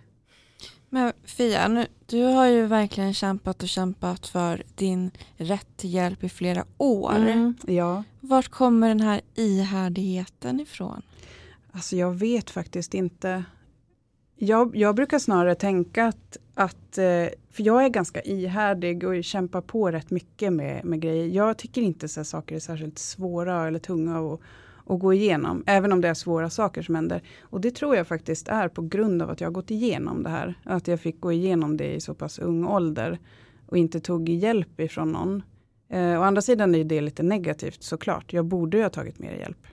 Men Fia, nu, du har ju verkligen kämpat och kämpat för din rätt till hjälp i flera år. Mm, ja. Vart kommer den här ihärdigheten ifrån? Alltså jag vet faktiskt inte. Jag, jag brukar snarare tänka att, att, eh, för jag är ganska ihärdig och kämpar på rätt mycket med, med grejer. Jag tycker inte så saker är särskilt svåra eller tunga att, att gå igenom, även om det är svåra saker som händer. Och det tror jag faktiskt är på grund av att jag har gått igenom det här. Att jag fick gå igenom det i så pass ung ålder och inte tog hjälp ifrån någon. Eh, å andra sidan är det lite negativt såklart. Jag borde ju ha tagit mer hjälp.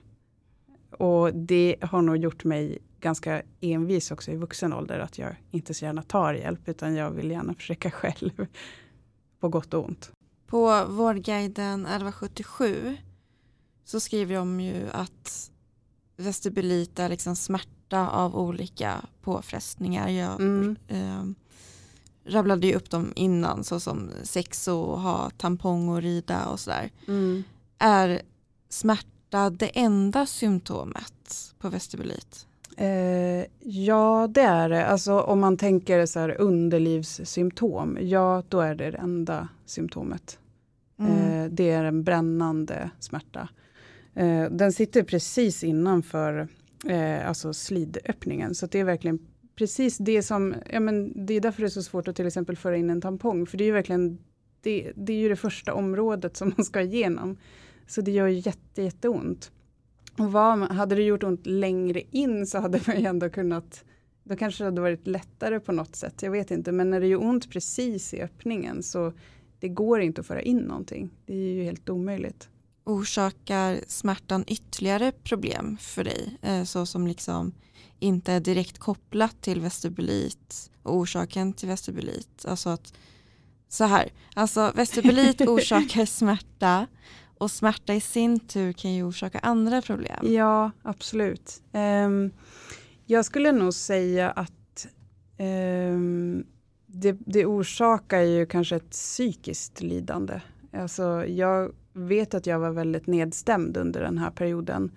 Och det har nog gjort mig ganska envis också i vuxen ålder. Att jag inte så gärna tar hjälp utan jag vill gärna försöka själv. På gott och ont. På Vårdguiden 1177 så skriver de ju att vestibulit är liksom smärta av olika påfrestningar. Jag Mm. eh, rabblade ju upp dem innan såsom sex och ha tampong och rida och sådär. Mm. Är smärta det enda symptomet på vestibulit? Eh, ja, det är det. Alltså om man tänker så här underlivssymptom. Ja, då är det det enda symptomet. Mm. Eh, det är en brännande smärta. Eh, den sitter precis innanför eh, alltså slidöppningen. Så det är verkligen precis det som, ja men det är därför det är så svårt att till exempel föra in en tampong. För det är ju verkligen, det, det är ju det första området som man ska igenom. Så det gör ju jätte, jätteont. Och vad, hade det gjort ont längre in så hade man ju ändå kunnat, då kanske det hade varit lättare på något sätt, jag vet inte. Men när det gör ont precis i öppningen så det går inte att föra in någonting. Det är ju helt omöjligt. Orsakar smärtan ytterligare problem för dig? Eh, så som liksom inte är direkt kopplat till vestibulit och orsaken till vestibulit. Alltså att så här, alltså vestibulit orsakar smärta och smärta i sin tur kan ju orsaka andra problem. Ja, absolut. Ehm, jag skulle nog säga att ehm, det, det orsakar ju kanske ett psykiskt lidande. Alltså, jag vet att jag var väldigt nedstämd under den här perioden.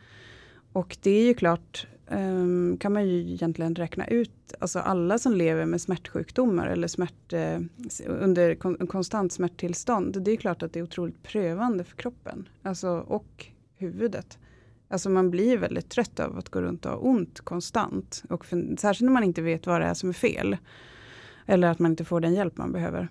Och det är ju klart, um, kan man ju egentligen räkna ut, alltså alla som lever med smärtsjukdomar eller smärt, uh, under kon konstant smärttillstånd, det är klart att det är otroligt prövande för kroppen alltså, och huvudet. Alltså man blir väldigt trött av att gå runt och ha ont konstant. Och för, särskilt när man inte vet vad det är som är fel. Eller att man inte får den hjälp man behöver.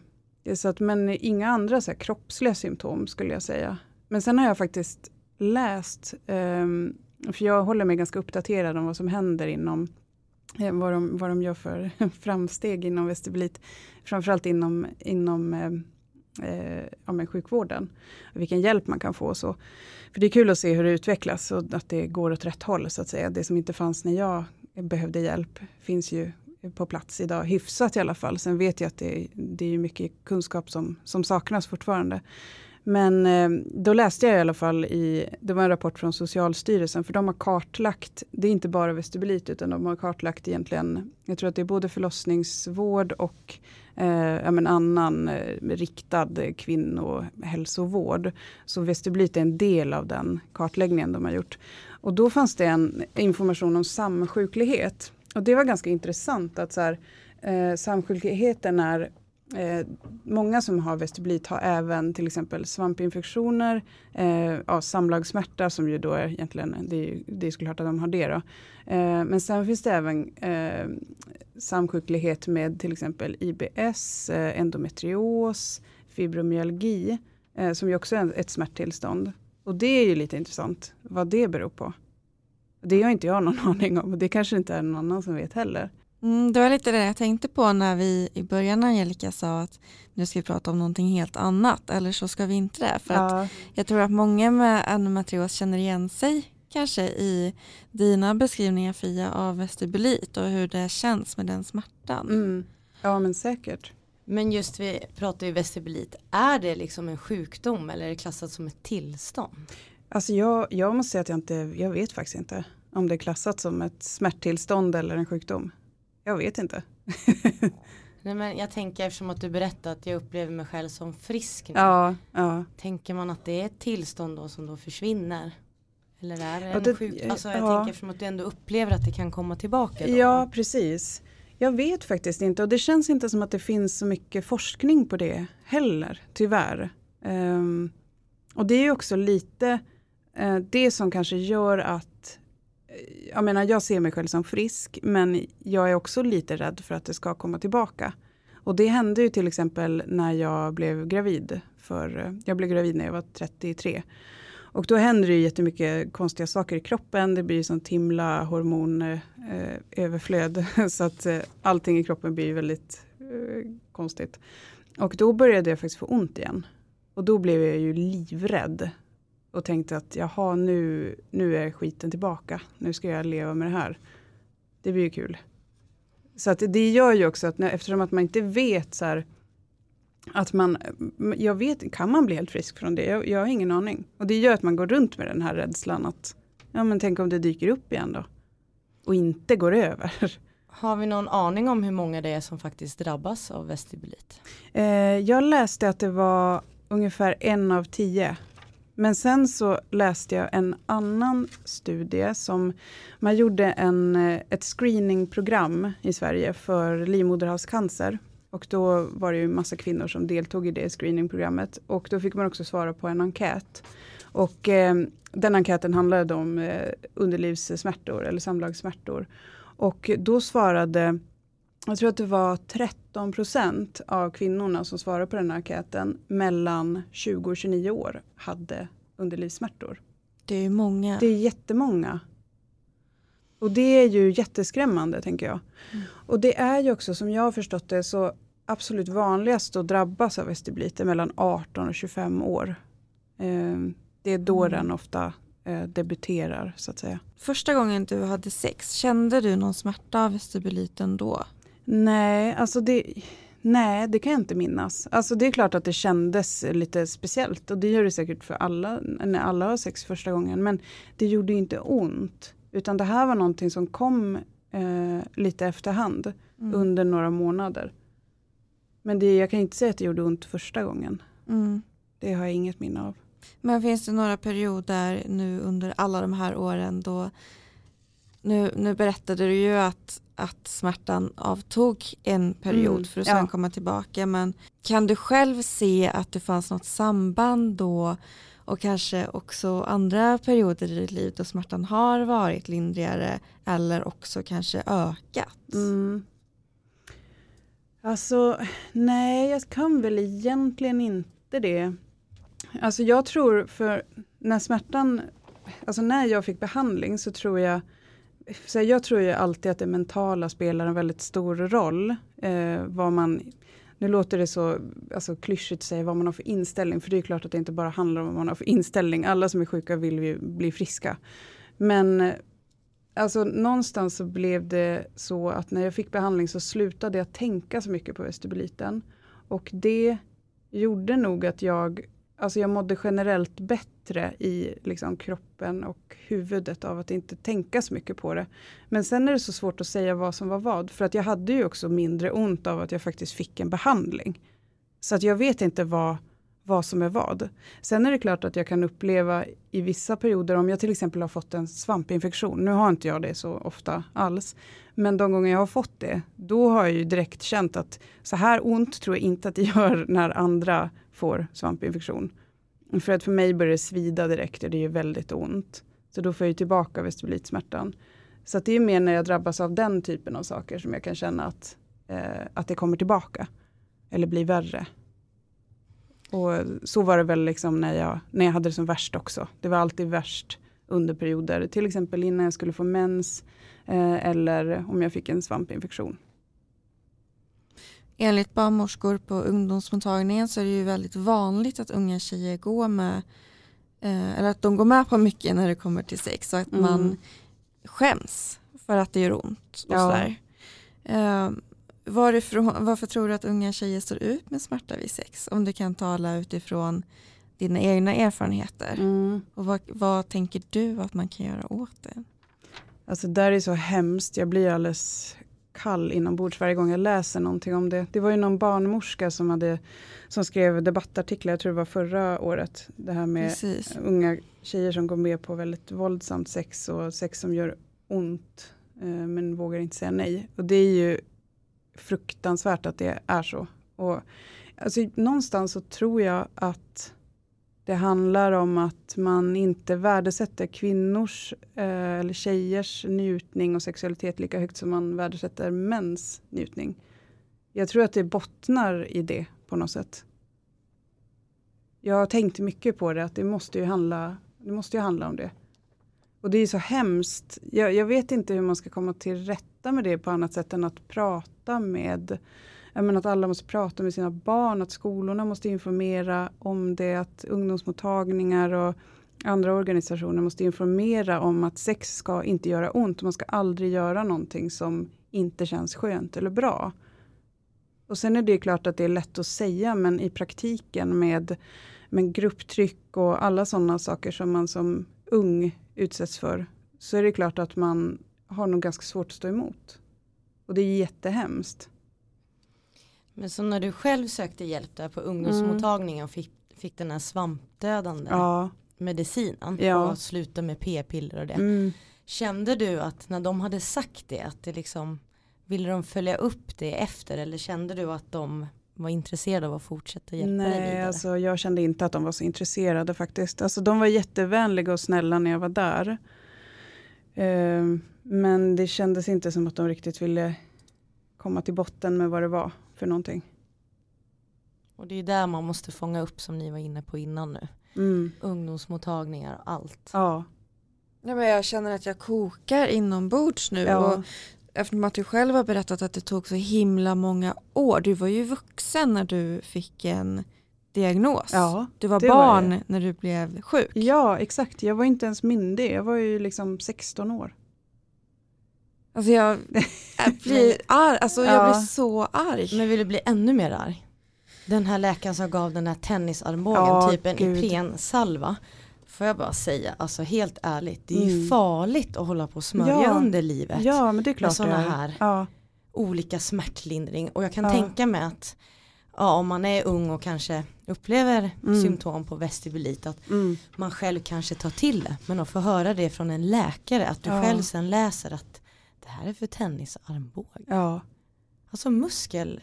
Så att, men inga andra så här, kroppsliga symptom skulle jag säga. Men sen har jag faktiskt läst, um, för jag håller mig ganska uppdaterad om vad som händer inom eh, vad, de, vad de gör för framsteg inom vestibulit. Framförallt inom, inom eh, eh, ja, men sjukvården. Vilken hjälp man kan få och så. För det är kul att se hur det utvecklas och att det går åt rätt håll så att säga. Det som inte fanns när jag behövde hjälp finns ju på plats idag, hyfsat i alla fall. Sen vet jag att det, det är mycket kunskap som, som saknas fortfarande. Men eh, då läste jag i alla fall i, det var en rapport från Socialstyrelsen, för de har kartlagt, det är inte bara vestibulit, utan de har kartlagt egentligen, jag tror att det är både förlossningsvård och eh, ja, men annan eh, riktad kvinnohälsovård. Så vestibulit är en del av den kartläggningen de har gjort. Och då fanns det en information om samsjuklighet. Och det var ganska intressant att så här, eh, samsjukligheten är Eh, många som har vestibulit har även till exempel svampinfektioner, eh, ja, samlagssmärta som ju då är egentligen, det är, det är såklart att de har det då. Eh, men sen finns det även eh, samsjuklighet med till exempel IBS, eh, endometrios, fibromyalgi, eh, som ju också är ett smärttillstånd. Och det är ju lite intressant vad det beror på. Det har inte jag någon aning om och det kanske inte är någon annan som vet heller. Mm, det var lite det jag tänkte på när vi i början Angelica sa att nu ska vi prata om någonting helt annat eller så ska vi inte det. För Ja. att jag tror att många med endometrios känner igen sig kanske i dina beskrivningar Fia av vestibulit och hur det känns med den smärtan. Mm. Ja men säkert. Men just vi pratar ju vestibulit, är det liksom en sjukdom eller är det klassat som ett tillstånd? Alltså jag, jag måste säga att jag inte, jag vet faktiskt inte om det är klassat som ett smärttillstånd eller en sjukdom. Jag vet inte. Nej, men jag tänker eftersom att du berättade att jag upplever mig själv som frisk nu. Ja, ja. Tänker man att det är ett tillstånd då som då försvinner? Eller är det Ja, en det- sjuk... Alltså jag ja. tänker eftersom att du ändå upplever att det kan komma tillbaka. Då. Ja, precis. Jag vet faktiskt inte och det känns inte som att det finns så mycket forskning på det heller, tyvärr. Ehm, och det är ju också lite eh, Eh, det som kanske gör att eh, jag menar, jag ser mig själv som frisk, men jag är också lite rädd för att det ska komma tillbaka. Och det hände ju till exempel när jag blev gravid. För, eh, jag blev gravid när jag var 33. Och då händer det ju jättemycket konstiga saker i kroppen. Det blir sånt himla hormonöverflöd. så att eh, allting i kroppen blir väldigt eh, konstigt. Och då började jag faktiskt få ont igen. Och då blev jag ju livrädd. Och tänkte att jaha, nu, nu är skiten tillbaka. Nu ska jag leva med det här. Det blir ju kul. Så att det gör ju också att när, eftersom att man inte vet så här, att man, jag vet, kan man bli helt frisk från det? Jag, jag har ingen aning. Och det gör att man går runt med den här rädslan att, ja men tänk om det dyker upp igen då? Och inte går över. Har vi någon aning om hur många det är som faktiskt drabbas av vestibulit? Eh, jag läste att det var ungefär en av tio. Men sen så läste jag en annan studie som man gjorde en, eh, ett screeningprogram i Sverige för livmoderhalscancer. Och då var det ju massa kvinnor som deltog i det screeningprogrammet. Och då fick man också svara på en enkät. Och eh, den enkäten handlade om eh, underlivssmärtor eller samlagssmärtor. Och då svarade, jag tror att det var 13 procent av kvinnorna som svarade på den här enkäten mellan 20 och 29 år hade underlivssmärtor. Det är många. Det är jättemånga. Och det är ju jätteskrämmande tänker jag. Och det är ju också som jag har förstått det så absolut vanligast att drabbas av vestibulit är mellan 18 och 25 år. Eh, det är då den ofta eh, debuterar så att säga. Första gången du hade sex, kände du någon smärta av vestibuliten då? Nej, alltså det, nej, det kan jag inte minnas. Alltså det är klart att det kändes lite speciellt och det gör det säkert för alla när alla har sex första gången. Men det gjorde inte ont. Utan det här var någonting som kom eh, lite efterhand Mm. under några månader. Men det, jag kan inte säga att det gjorde ont första gången. Mm. Det har jag inget minne av. Men finns det några perioder nu under alla de här åren då nu, nu berättade du ju att, att smärtan avtog en period Mm, för att sen ja. komma tillbaka. Men kan du själv se att det fanns något samband då och kanske också andra perioder i ditt liv då smärtan har varit lindrigare eller också kanske ökat? Mm. Alltså, nej, jag kan väl egentligen inte det. Alltså jag tror för när smärtan, alltså när jag fick behandling så tror jag, så jag tror ju alltid att det mentala spelar en väldigt stor roll. Eh, vad man, nu låter det så alltså, klyschigt att säga vad man har för inställning, för det är klart att det inte bara handlar om vad man har för inställning. Alla som är sjuka vill ju bli friska. Men eh, Alltså någonstans så blev det så att när jag fick behandling så slutade jag tänka så mycket på vestibuliten. Och det gjorde nog att jag, alltså jag mådde generellt bättre i liksom kroppen och huvudet av att inte tänka så mycket på det. Men sen är det så svårt att säga vad som var vad. För att jag hade ju också mindre ont av att jag faktiskt fick en behandling. Så att jag vet inte vad, vad som är vad. Sen är det klart att jag kan uppleva i vissa perioder, om jag till exempel har fått en svampinfektion, nu har inte jag det så ofta alls, men de gånger jag har fått det, då har jag ju direkt känt att så här ont tror jag inte att det gör när andra får svampinfektion. För att för mig börjar det svida direkt och det är väldigt ont. Så då får jag ju tillbaka vestibulitsmärtan. Så att det är mer när jag drabbas av den typen av saker som jag kan känna att, eh, att det kommer tillbaka. Eller blir värre. Och så var det väl liksom när jag, när jag hade det som värst också. Det var alltid värst under perioder, till exempel innan jag skulle få mens eh, eller om jag fick en svampinfektion. Enligt barnmorskor på ungdomsmottagningen så är det ju väldigt vanligt att unga tjejer går med eh, eller att de går med på mycket när det kommer till sex och att Mm. man skäms för att det gör ont. Och Ja. sådär. Eh, varifrån, varför tror du att unga tjejer står ut med smärta vid sex? Om du kan tala utifrån dina egna erfarenheter. Mm. Och vad, vad tänker du att man kan göra åt det? Alltså där är så hemskt, jag blir alldeles kall inombords varje gång jag läser någonting om det. Det var ju någon barnmorska som, hade, som skrev debattartiklar, jag tror det var förra året. Det här med Precis. unga tjejer som går med på väldigt våldsamt sex och sex som gör ont eh, men vågar inte säga nej. Och det är ju fruktansvärt att det är så. Och, alltså, någonstans så tror jag att det handlar om att man inte värdesätter kvinnors eh, eller tjejers njutning och sexualitet lika högt som man värdesätter mäns njutning. Jag tror att det bottnar i det på något sätt. Jag har tänkt mycket på det, att det måste ju handla, det måste ju handla om det. Och det är så hemskt. Jag, jag vet inte hur man ska komma till rätta med det på annat sätt än att prata med menar att alla måste prata med sina barn, att skolorna måste informera om det, att ungdomsmottagningar och andra organisationer måste informera om att sex ska inte göra ont. Man ska aldrig göra någonting som inte känns skönt eller bra. Och sen är det klart att det är lätt att säga, men i praktiken med, med grupptryck och alla sådana saker som man som ung utsätts för, så är det klart att man har nog ganska svårt att stå emot. Och det är jättehemskt. Men så när du själv sökte hjälp där på ungdomsmottagningen och fick, fick den här svampdödande Ja. medicinen Ja. och sluta med p-piller och det. Mm. Kände du att när de hade sagt det att det liksom ville de följa upp det efter eller kände du att de var intresserade av att fortsätta hjälpa dig Nej, vidare? alltså jag kände inte att de var så intresserade faktiskt. Alltså de var jättevänliga och snälla när jag var där. Eh, men det kändes inte som att de riktigt ville komma till botten med vad det var för någonting. Och det är där man måste fånga upp som ni var inne på innan nu. Mm. Ungdomsmottagningar och allt. Ja. Ja, men jag känner att jag kokar inombords nu. Ja. Och eftersom att du själv har berättat att det tog så himla många år. Du var ju vuxen när du fick en diagnos. Ja, du var var barn jag. när du blev sjuk. Ja, exakt. Jag var inte ens myndig. Jag var ju liksom 16 år. Alltså jag, jag blir arg. Alltså jag Ja. blir så arg. Men vill du bli ännu mer arg? Den här läkaren som gav den här tennisarmbågen, Ja, typ en gud. Ipren-salva. Får jag bara säga, alltså helt ärligt, det är ju Mm. farligt att hålla på och smörja Ja. under livet. Ja, men det är klart med sådana här Ja. olika smärtlindring. Och jag kan tänka mig att ja, om man är ung och kanske upplever Mm. symptom på vestibulit att Mm. man själv kanske tar till det. Men att få höra det från en läkare, att du själv sen läser att det här är för tennisarmbåge. Ja. Alltså muskel,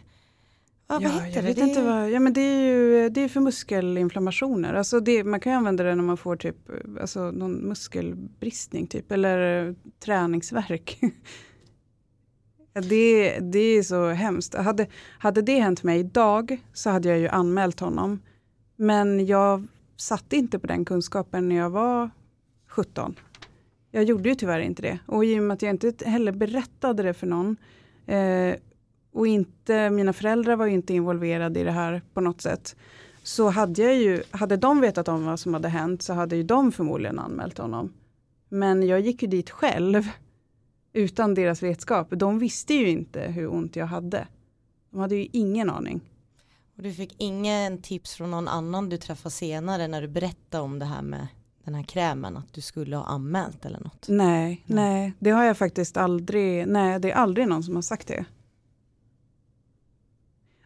ja, vad Ja, heter jag det? vet det inte vad, ja men det är ju det är för muskelinflammationer. Alltså det, man kan ju använda det när man får typ alltså någon muskelbristning typ eller eh, träningsvärk. Ja, det, det är så hemskt. Hade, hade det hänt mig idag så hade jag ju anmält honom. Men jag satte inte på den kunskapen när jag var 17. Jag gjorde ju tyvärr inte det. Och i och med att jag inte heller berättade det för någon eh, och inte, mina föräldrar var ju inte involverade i det här på något sätt. Så hade jag ju, hade de vetat om vad som hade hänt så hade ju de förmodligen anmält honom. Men jag gick ju dit själv utan deras vetskap. De visste ju inte hur ont jag hade. De hade ju ingen aning. Och du fick ingen tips från någon annan du träffade senare när du berättade om det här med den här krämen att du skulle ha anmält eller något? Nej, nej, det har jag faktiskt aldrig, nej det är aldrig någon som har sagt det.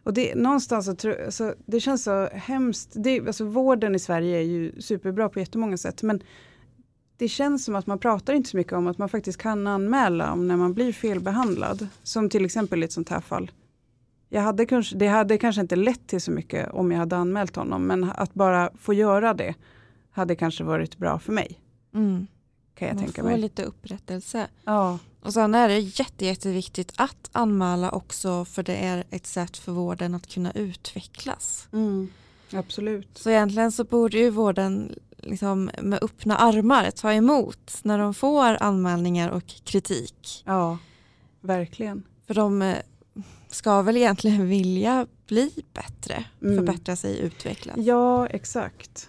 Och det, någonstans så tror, alltså, det känns så hemskt, det, alltså, vården i Sverige är ju superbra på jättemånga sätt men det känns som att man pratar inte så mycket om att man faktiskt kan anmäla om när man blir felbehandlad. Som till exempel i ett sånt här fall. Jag hade kanske, det hade kanske inte lett till så mycket om jag hade anmält honom men att bara få göra det hade kanske varit bra för mig. Mm. Kan jag Man tänka får mig. lite upprättelse. Ja. Och sen är det jätte, jätteviktigt att anmäla också för det är ett sätt för vården att kunna utvecklas. Mm, absolut. Så egentligen så borde ju vården liksom med öppna armar ta emot när de får anmälningar och kritik. Ja, verkligen. För de eh, ska väl egentligen vilja bli bättre, Mm. förbättra sig, utvecklas. Ja, exakt.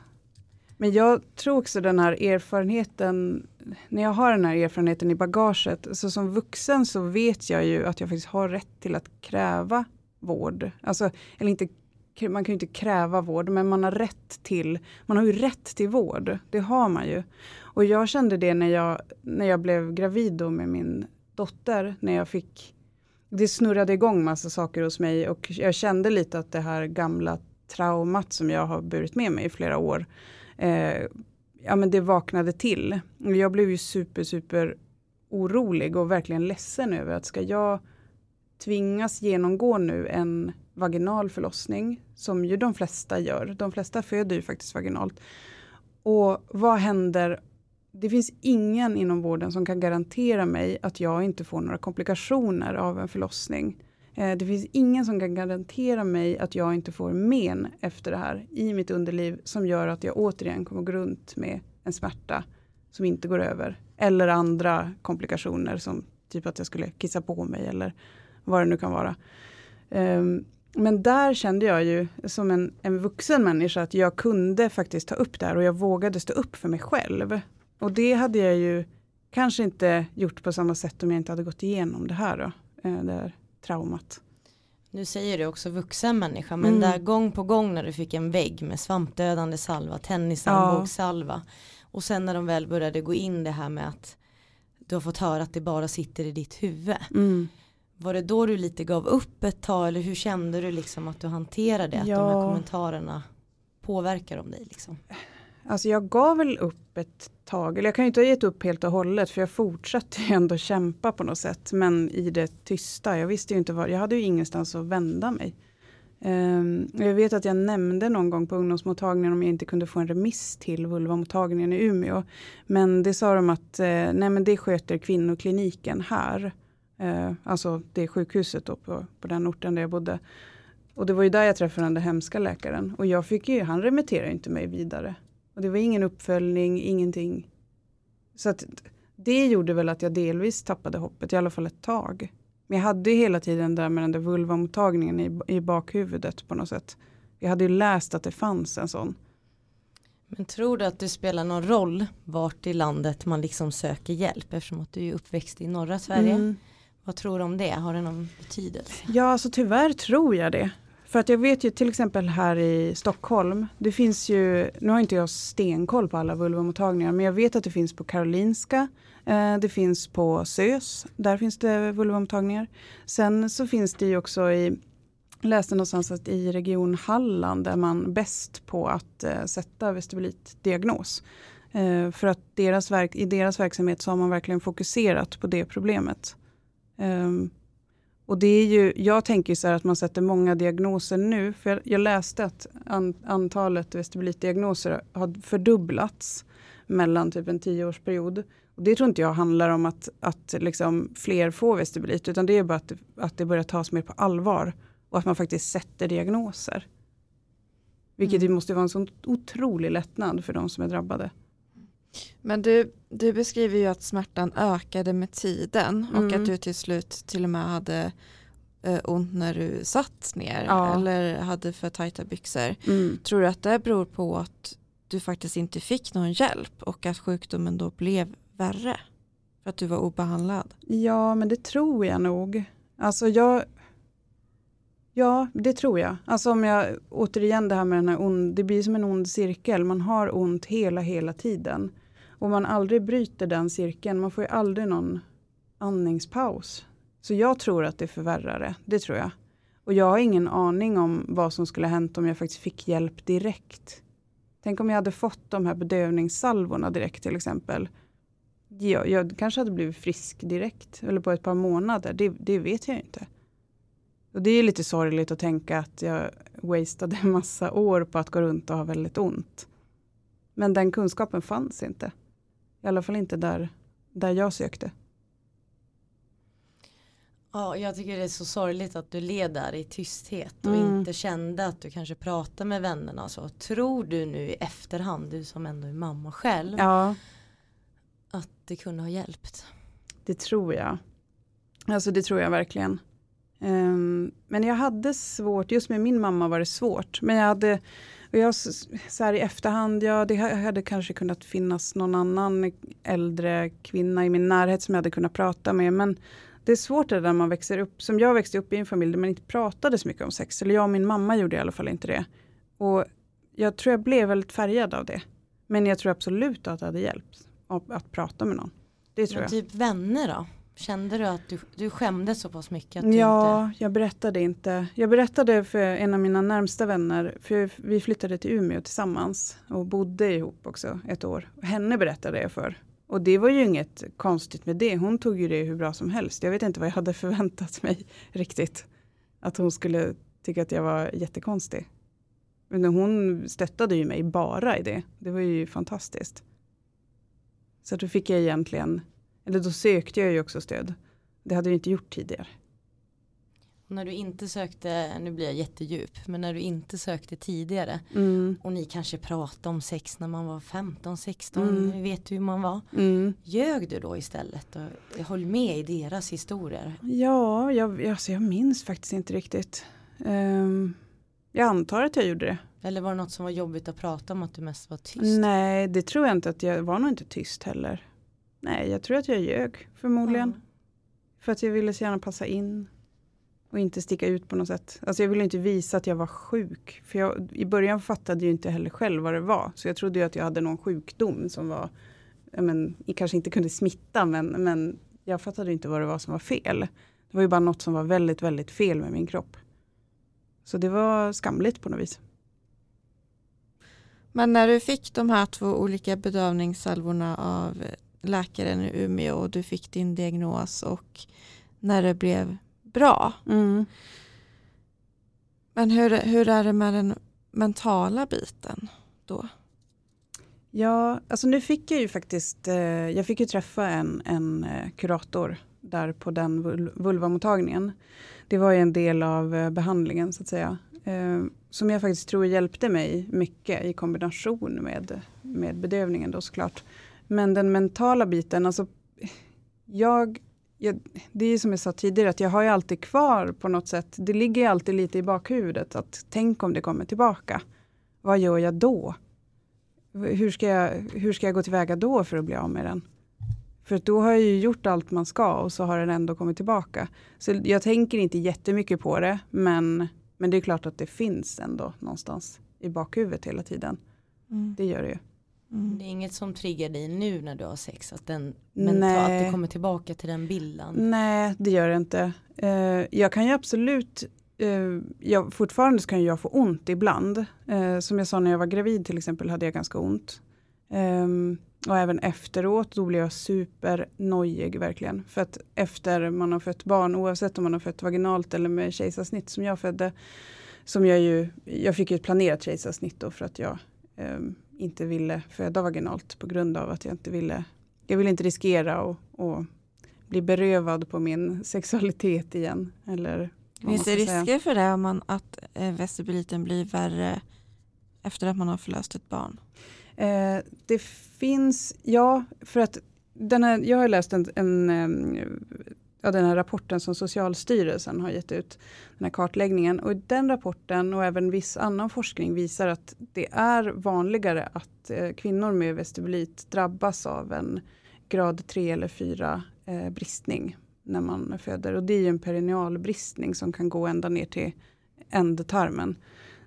Men jag tror också den här erfarenheten, när jag har den här erfarenheten i bagaget, så som vuxen så vet jag ju att jag faktiskt har rätt till att kräva vård. Alltså, eller inte, man kan ju inte kräva vård, men man har rätt till, man har ju rätt till vård. Det har man ju. Och jag kände det när jag, när jag blev gravid då med min dotter, när jag fick det snurrade igång massa saker hos mig och jag kände lite att det här gamla traumat som jag har burit med mig i flera år, eh, ja men det vaknade till. Jag blev ju super, super orolig och verkligen ledsen över att ska jag tvingas genomgå nu en vaginal förlossning, som ju de flesta gör. De flesta föder ju faktiskt vaginalt. Och vad händer? Det finns ingen inom vården som kan garantera mig att jag inte får några komplikationer av en förlossning. Eh, det finns ingen som kan garantera mig att jag inte får men efter det här i mitt underliv som gör att jag återigen kommer gå runt med en smärta som inte går över. Eller andra komplikationer som typ att jag skulle kissa på mig eller vad det nu kan vara. Ehm, men där kände jag ju som en, en vuxen människa att jag kunde faktiskt ta upp det här och jag vågade stå upp för mig själv. Och det hade jag ju kanske inte gjort på samma sätt om jag inte hade gått igenom det här då, eh, det här traumat. Nu säger du också vuxen människa men Mm. där gång på gång när du fick en vägg med svampdödande salva, tennisarmbågssalva och sen när de väl började gå in det här med att du har fått höra att det bara sitter i ditt huvud. Mm. Var det då du lite gav upp ett tag eller hur kände du liksom att du hanterade att de här Ja. kommentarerna påverkar om dig liksom? Alltså jag gav väl upp ett tag, eller jag kan ju inte ha gett upp helt och hållet för jag fortsatte ju ändå kämpa på något sätt. Men i det tysta, jag visste ju inte var, jag hade ju ingenstans att vända mig. Um, jag vet att jag nämnde någon gång på ungdomsmottagningen om jag inte kunde få en remiss till vulvamottagningen i Umeå. Men det sa de att uh, nej men det sköter kvinnokliniken här. Uh, alltså det sjukhuset då på, på den orten där jag bodde. Och det var ju där jag träffade den där hemska läkaren. Och jag fick ju, han remitterade inte mig vidare. Och det var ingen uppföljning, ingenting. Så att det gjorde väl att jag delvis tappade hoppet, i alla fall ett tag. Men jag hade ju hela tiden där med den där vulvamottagningen i, i bakhuvudet på något sätt. Jag hade ju läst att det fanns en sån. Men tror du att det spelar någon roll vart i landet man liksom söker hjälp eftersom att du är uppväxt i norra Sverige? Mm. Vad tror du om det? Har det någon betydelse? Ja, alltså tyvärr tror jag det. För att jag vet ju till exempel här i Stockholm, det finns ju, nu har inte jag stenkoll på alla vulvamottagningar, men jag vet att det finns på Karolinska, eh, det finns på SÖS, där finns det vulvamottagningar. Sen så finns det ju också i, läste någonstans att i region Halland är man bäst på att eh, sätta vestibulitdiagnos. Eh, för att deras verk, i deras verksamhet så har man verkligen fokuserat på det problemet. Ehm, och det är ju, jag tänker så att man sätter många diagnoser nu, för jag, jag läste att an, antalet vestibulitdiagnoser har fördubblats mellan typ en tioårsperiod. Och det tror inte jag handlar om att, att liksom fler får vestibulit, utan det är bara att, att det börjar tas mer på allvar och att man faktiskt sätter diagnoser. Vilket ju måste vara en sån otrolig lättnad för de som är drabbade. Men du, du beskriver ju att smärtan ökade med tiden och Mm. att du till slut till och med hade eh, ont när du satt ner Ja. eller hade för tajta byxor. Mm. Tror du att det beror på att du faktiskt inte fick någon hjälp och att sjukdomen då blev värre? För att du var obehandlad? Ja, men det tror jag nog. Alltså jag... Ja, det tror jag. Alltså om jag återigen det här med den här ond, det blir som en ond cirkel. Man har ont hela, hela tiden. Och man aldrig bryter den cirkeln. Man får ju aldrig någon andningspaus. Så jag tror att det förvärrar det. Det tror jag. Och jag har ingen aning om vad som skulle ha hänt om jag faktiskt fick hjälp direkt. Tänk om jag hade fått de här bedövningssalvorna direkt till exempel. Jag, jag kanske hade blivit frisk direkt, eller på ett par månader, det, det vet jag inte. Och det är lite sorgligt att tänka att jag wastade en massa år på att gå runt och ha väldigt ont. Men den kunskapen fanns inte. I alla fall inte där, där jag sökte. Ja, jag tycker det är så sorgligt att du led där i tysthet och Mm. inte kände att du kanske pratade med vännerna så. Tror du nu i efterhand, du som ändå är mamma själv, Ja, att det kunde ha hjälpt? det tror jag. Alltså det tror jag verkligen. Ehm, men jag hade svårt, just med min mamma var det svårt. Men jag hade, och jag så här i efterhand, ja det ha- hade kanske kunnat finnas någon annan äldre kvinna i min närhet som jag hade kunnat prata med. Men det är svårt det där man växer upp, som jag växte upp i en familj där man inte pratade så mycket om sex. Eller jag och min mamma gjorde i alla fall inte det. Och jag tror jag blev väldigt färgad av det. Men jag tror absolut att det hade hjälpt att, att prata med någon. Det tror Men jag. typ vänner då? Kände du att du, du skämdes så pass mycket? Att Ja, inte... jag berättade inte. Jag berättade för en av mina närmsta vänner, för vi flyttade till Umeå tillsammans och bodde ihop också ett år. Henne berättade jag för. Och det var ju inget konstigt med det. Hon tog ju det hur bra som helst. Jag vet inte vad jag hade förväntat mig riktigt. Att hon skulle tycka att jag var jättekonstig. Men hon stöttade ju mig bara i det. Det var ju fantastiskt. Så då fick jag egentligen, eller då sökte jag ju också stöd. Det hade jag inte gjort tidigare. Och när du inte sökte, nu blir jag jättedjup, men när du inte sökte tidigare Mm. och ni kanske pratade om sex när man var 15, 16, Mm. vet hur man var. Mm. Ljög du då istället och höll med i deras historier? Ja, jag, alltså jag minns faktiskt inte riktigt. Ehm, jag antar att jag gjorde det. Eller var det något som var jobbigt att prata om att du mest var tyst? Nej, det tror jag inte att jag var nog inte tyst heller. Nej, jag tror att jag ljög förmodligen. För att jag ville så gärna passa in. Och inte sticka ut på något sätt. Alltså jag ville inte visa att jag var sjuk. För jag, i början fattade jag inte heller själv vad det var. Så jag trodde ju att jag hade någon sjukdom som var, men, kanske inte kunde smitta men, men jag fattade inte vad det var som var fel. Det var ju bara något som var väldigt, väldigt fel med min kropp. Så det var skamligt på något vis. Men när du fick de här två olika bedövningssalvorna av läkaren i Umeå och du fick din diagnos och när det blev bra. Mm. Men hur, hur är det med den mentala biten då? Ja, alltså nu fick jag ju faktiskt, eh, jag fick ju träffa en, en eh, kurator där på den vul vulvamottagningen. Det var ju en del av eh, behandlingen så att säga. Eh, som jag faktiskt tror hjälpte mig mycket i kombination med, med bedövningen då såklart. Men den mentala biten, alltså jag, jag, det är ju som jag sa tidigare att jag har ju alltid kvar på något sätt, det ligger ju alltid lite i bakhuvudet att tänk om det kommer tillbaka. Vad gör jag då? hur ska, jag, hur ska jag gå tillväga då för att bli av med den? För då har jag ju gjort allt man ska och så har den ändå kommit tillbaka. Så jag tänker inte jättemycket på det, men, men det är klart att det finns ändå någonstans i bakhuvudet hela tiden. Mm. Det gör det ju. Det är inget som triggar dig nu när du har sex, att, den mental, att det kommer tillbaka till den bilden? Nej, det gör det inte. Eh, jag kan ju absolut, eh, jag, fortfarande kan jag få ont ibland. Eh, som jag sa när jag var gravid till exempel hade jag ganska ont. Ehm, och även efteråt då blev jag supernojig verkligen. För att efter man har fött barn, oavsett om man har fött vaginalt eller med kejsarsnitt som jag födde, som jag ju, jag fick ju ett planerat kejsarsnitt då för att jag ehm, inte ville föda vaginalt på grund av att jag inte ville, jag ville inte riskera och, och bli berövad på min sexualitet igen. Eller Finns det säga. risker för det om man, att eh, vestibuliten blir värre efter att man har förlöst ett barn? Eh, det finns, ja, för att den här, jag har läst en, en, em, ja, den här rapporten som Socialstyrelsen har gett ut, den här kartläggningen. Och den rapporten och även viss annan forskning visar att det är vanligare att eh, kvinnor med vestibulit drabbas av en grad 3 eller 4 eh, bristning när man föder. Och det är ju en perineal bristning som kan gå ända ner till ändtarmen.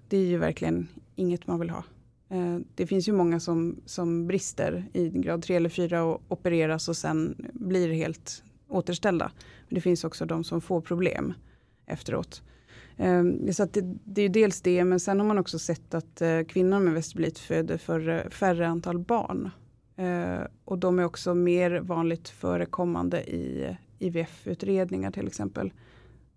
Det är ju verkligen inget man vill ha. Eh, Det finns ju många som, som brister i grad 3 eller 4 och opereras och sen blir helt återställda. Men det finns också de som får problem efteråt. Ehm, så att det, det är ju dels det, men sen har man också sett att eh, kvinnor med vestibulit föder för eh, färre antal barn. Eh, och de är också mer vanligt förekommande i IVF-utredningar till exempel.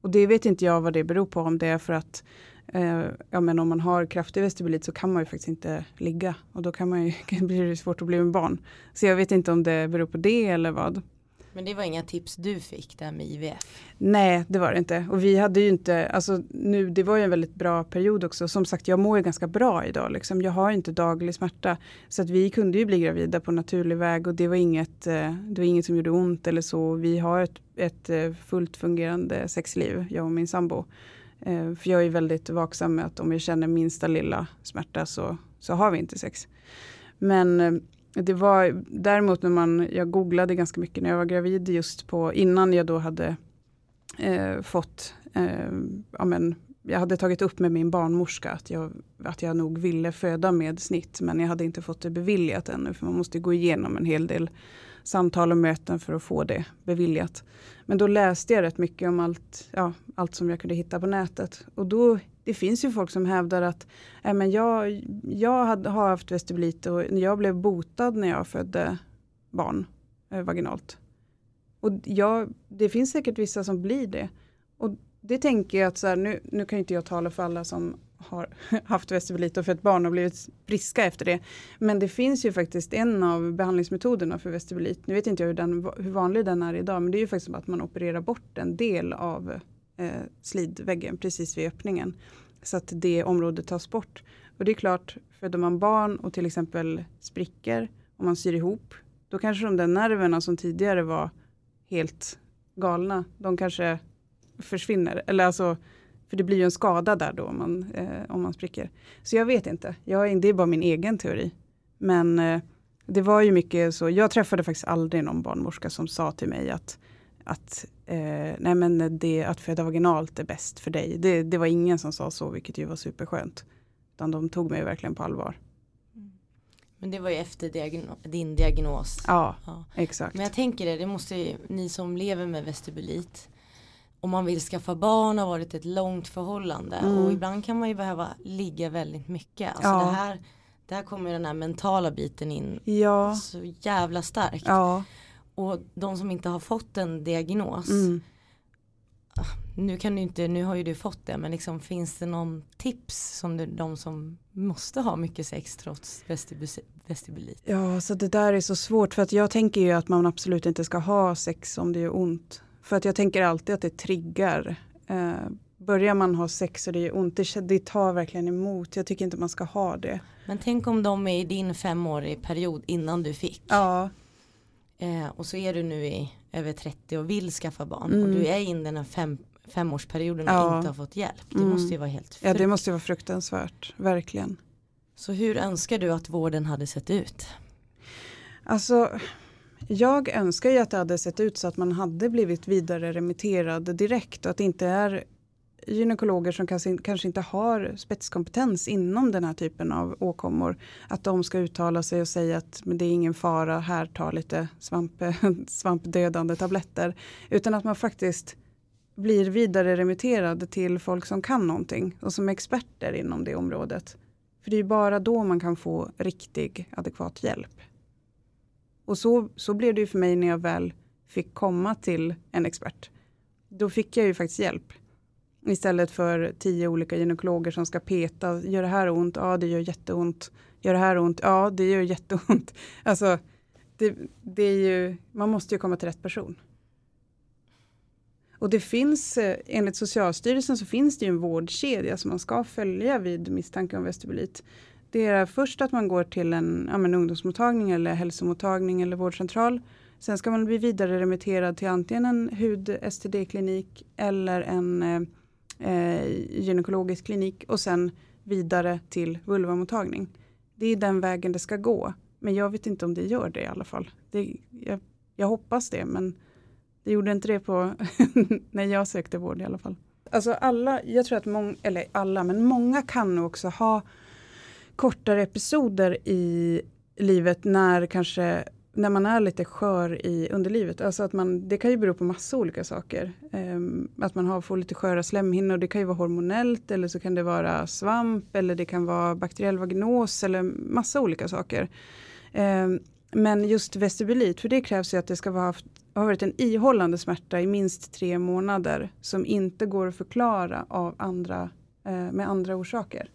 Och det vet inte jag vad det beror på, om det är för att eh, ja, men om man har kraftig vestibulit så kan man ju faktiskt inte ligga och då kan man ju, blir det svårt att bli med barn. Så jag vet inte om det beror på det eller vad. Men det var inga tips du fick där med IVF? Nej, det var det inte. Och vi hade ju inte, alltså nu, det var ju en väldigt bra period också. Som sagt, jag mår ju ganska bra idag. Liksom. Jag har ju inte daglig smärta. Så att vi kunde ju bli gravida på naturlig väg och det var inget, eh, det var inget som gjorde ont eller så. Vi har ett, ett eh, fullt fungerande sexliv, jag och min sambo. Eh, för jag är väldigt vaksam med att om jag känner minsta lilla smärta så, så har vi inte sex. Men det var däremot när man, jag googlade ganska mycket när jag var gravid just på, innan jag då hade eh, fått, eh, ja men, jag hade tagit upp med min barnmorska att jag, att jag nog ville föda med snitt men jag hade inte fått det beviljat ännu för man måste gå igenom en hel del samtal och möten för att få det beviljat. Men då läste jag rätt mycket om allt, ja, allt som jag kunde hitta på nätet. Och då, det finns ju folk som hävdar att äh, men jag, jag hade, har haft vestibulit och jag blev botad när jag födde barn eh, vaginalt. Och jag, det finns säkert vissa som blir det. Och det tänker jag att så här, nu, nu kan inte jag tala för alla som har haft vestibulit och fött barn och blivit friska efter det. Men det finns ju faktiskt en av behandlingsmetoderna för vestibulit. Nu vet inte jag hur, den, hur vanlig den är idag, men det är ju faktiskt att man opererar bort en del av eh, slidväggen precis vid öppningen. Så att det området tas bort. Och det är klart, föder man barn och till exempel spricker och man syr ihop, då kanske de där nerverna som tidigare var helt galna, de kanske försvinner. Eller alltså, för det blir ju en skada där då om man, eh, om man spricker. Så jag vet inte, jag, det är bara min egen teori. Men eh, det var ju mycket så, jag träffade faktiskt aldrig någon barnmorska som sa till mig att, att, eh, nej men det, att föda vaginalt är bäst för dig. Det, det var ingen som sa så, vilket ju var superskönt. Utan de tog mig verkligen på allvar. Men det var ju efter diagno din diagnos. Ja, ja, exakt. Men jag tänker det, det måste ju, ni som lever med vestibulit om man vill skaffa barn har varit ett långt förhållande mm. och ibland kan man ju behöva ligga väldigt mycket. Alltså ja. det här, där kommer den här mentala biten in ja. så jävla starkt. Ja. Och de som inte har fått en diagnos mm. Ah, nu kan du inte, nu har ju du fått det men liksom finns det någon tips som du, de som måste ha mycket sex trots vestibulit? Ja, så det där är så svårt för att jag tänker ju att man absolut inte ska ha sex om det gör ont. För att jag tänker alltid att det triggar. Eh, börjar man ha sex och det gör ont, det, det tar verkligen emot. Jag tycker inte man ska ha det. Men tänk om de är i din femårig period innan du fick. Ja. Eh, och så är du nu i över 30 och vill skaffa barn. Mm. Och du är inne i den fem, femårsperioden och ja. inte har fått hjälp. Det mm. måste ju vara helt Ja det måste ju vara fruktansvärt, verkligen. Så hur önskar du att vården hade sett ut? Alltså jag önskar ju att det hade sett ut så att man hade blivit vidare remitterad direkt och att det inte är gynekologer som kanske, kanske inte har spetskompetens inom den här typen av åkommor. Att de ska uttala sig och säga att men det är ingen fara, här ta lite svamp, svampdödande tabletter. Utan att man faktiskt blir vidare remitterad till folk som kan någonting och som är experter inom det området. För det är bara då man kan få riktig adekvat hjälp. Och så, så blev det ju för mig när jag väl fick komma till en expert. Då fick jag ju faktiskt hjälp. Istället för tio olika gynekologer som ska peta. Gör det här ont? Ja, det gör jätteont. Gör det här ont? Ja, det gör jätteont. Alltså, det, det är ju, man måste ju komma till rätt person. Och det finns, eh, enligt Socialstyrelsen så finns det ju en vårdkedja som man ska följa vid misstanke om vestibulit. Det är först att man går till en, ja, men ungdomsmottagning eller hälsomottagning eller vårdcentral. Sen ska man bli vidare remitterad till antingen en hud-STD-klinik eller en eh, eh, gynekologisk klinik och sen vidare till vulvamottagning. Det är den vägen det ska gå. Men jag vet inte om det gör det i alla fall. Det, jag, jag hoppas det men det gjorde inte det på när jag sökte vård i alla fall. Alltså alla, jag tror att många, eller alla, men många kan nog också ha kortare episoder i livet när kanske när man är lite skör i underlivet. Alltså att man, det kan ju bero på massa olika saker. Um, att man har, får lite sköra slemhinnor. Det kan ju vara hormonellt eller så kan det vara svamp eller det kan vara bakteriell vaginos eller massa olika saker. Um, men just vestibulit, för det krävs ju att det ska vara haft, ha varit en ihållande smärta i minst tre månader som inte går att förklara av andra, uh, med andra orsaker.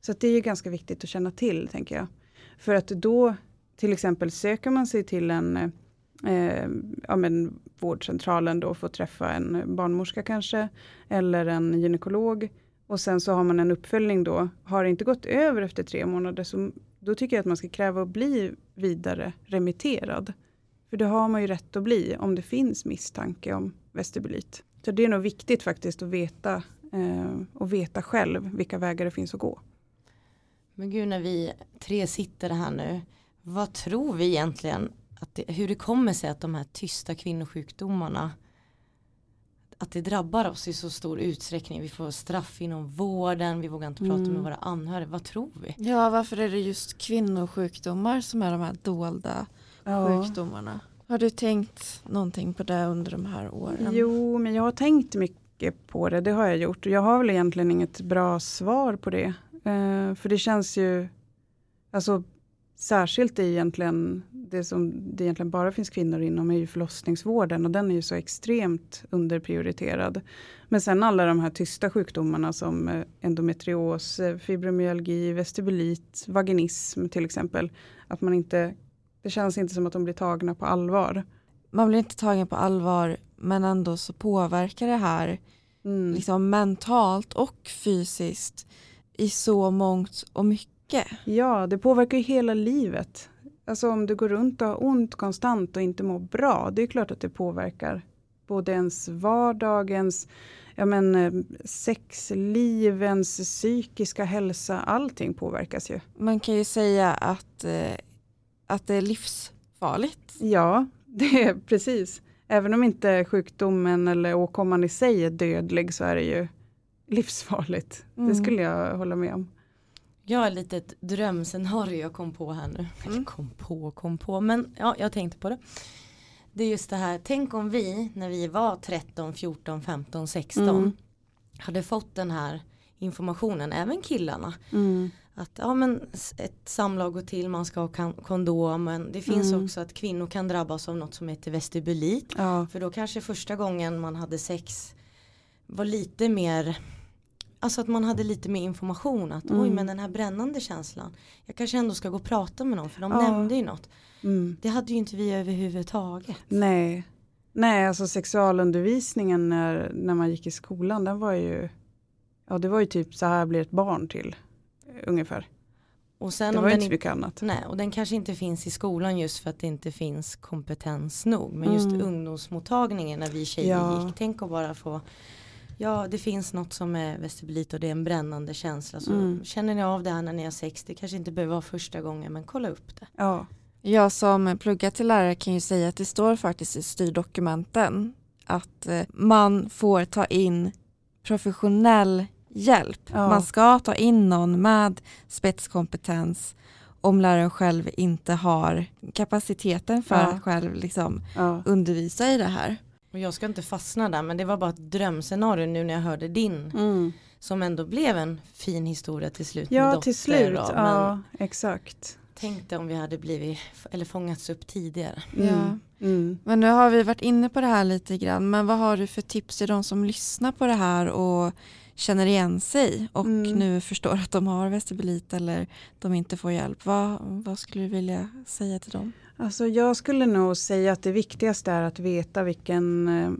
Så det är ju ganska viktigt att känna till, tänker jag. För att då, till exempel söker man sig till en eh, ja, men vårdcentralen då för att träffa en barnmorska kanske, eller en gynekolog. Och sen så har man en uppföljning då. Har det inte gått över efter tre månader, så då tycker jag att man ska kräva att bli vidare remitterad. För det har man ju rätt att bli om det finns misstanke om vestibulit. Så det är nog viktigt faktiskt att veta eh, och veta själv vilka vägar det finns att gå. Men gud när vi tre sitter här nu. Vad tror vi egentligen att det, hur det kommer sig att de här tysta kvinnosjukdomarna att det drabbar oss i så stor utsträckning. Vi får straff inom vården, vi vågar inte prata mm. med våra anhöriga. Vad tror vi? Ja, varför är det just kvinnosjukdomar som är de här dolda ja. sjukdomarna? Har du tänkt någonting på det under de här åren? Jo, men jag har tänkt mycket på det. Det har jag gjort. Och jag har väl egentligen inget bra svar på det. Eh, för det känns ju, alltså särskilt det egentligen, det som det egentligen bara finns kvinnor inom är ju förlossningsvården och den är ju så extremt underprioriterad. Men sen alla de här tysta sjukdomarna som eh, endometrios, eh, fibromyalgi, vestibulit, vaginism till exempel. Att man inte, det känns inte som att de blir tagna på allvar. Man blir inte tagen på allvar men ändå så påverkar det här Mm. liksom mentalt och fysiskt i så mångt och mycket. Ja, det påverkar ju hela livet. Alltså om du går runt och har ont konstant och inte mår bra, det är klart att det påverkar både ens vardag, ens ja men, eh, sexliv, ens psykiska hälsa, allting påverkas ju. Man kan ju säga att, eh, att det är livsfarligt. Ja, det är precis. Även om inte sjukdomen eller åkomman i sig är dödlig så är det ju livsfarligt. Det Mm. skulle jag hålla med om. Jag har ett litet drömscenario jag kom på här nu. Eller kom på, kom på, men ja, jag tänkte på det. Det är just det här, tänk om vi när vi var 13, 14, 15, 16 Mm. hade fått den här informationen, även killarna. Mm. Att ja men ett samlag går till, man ska ha kondom, men det finns Mm. också att kvinnor kan drabbas av något som heter vestibulit. Ja. För då kanske första gången man hade sex var lite mer Alltså att man hade lite mer information att oj Mm. men den här brännande känslan Jag kanske ändå ska gå och prata med någon för de Ja. nämnde ju något Mm. Det hade ju inte vi överhuvudtaget Nej. Nej, alltså sexualundervisningen när, när man gick i skolan, den var ju, ja det var ju typ så här blir ett barn till, eh, ungefär. och sen det var inte så mycket annat. Nej och den kanske inte finns i skolan just för att det inte finns kompetens nog Men just Mm. ungdomsmottagningen när vi tjejer Ja. gick Tänk att bara få Ja det finns något som är vestibulit och det är en brännande känsla så Mm. känner ni av det här när ni sex Det kanske inte behöver vara första gången men kolla upp det Ja. Jag som pluggar till lärare kan ju säga att det står faktiskt i styrdokumenten att eh, man får ta in professionell hjälp. Ja. Man ska ta in någon med spetskompetens om läraren själv inte har kapaciteten för Ja. att själv liksom Ja. undervisa i det här. Och jag ska inte fastna där men det var bara ett drömscenario nu när jag hörde din Mm. Som ändå blev en fin historia till slut Ja, till slut. då, Ja, exakt. tänk dig om vi hade blivit eller fångats upp tidigare Ja. Mm. Men nu har vi varit inne på det här lite grann men vad har du för tips till de som lyssnar på det här och känner igen sig och Mm. nu förstår att de har vestibulit eller de inte får hjälp. Vad, vad skulle du vilja säga till dem? Alltså jag skulle nog säga att det viktigaste är att veta vilken, eh,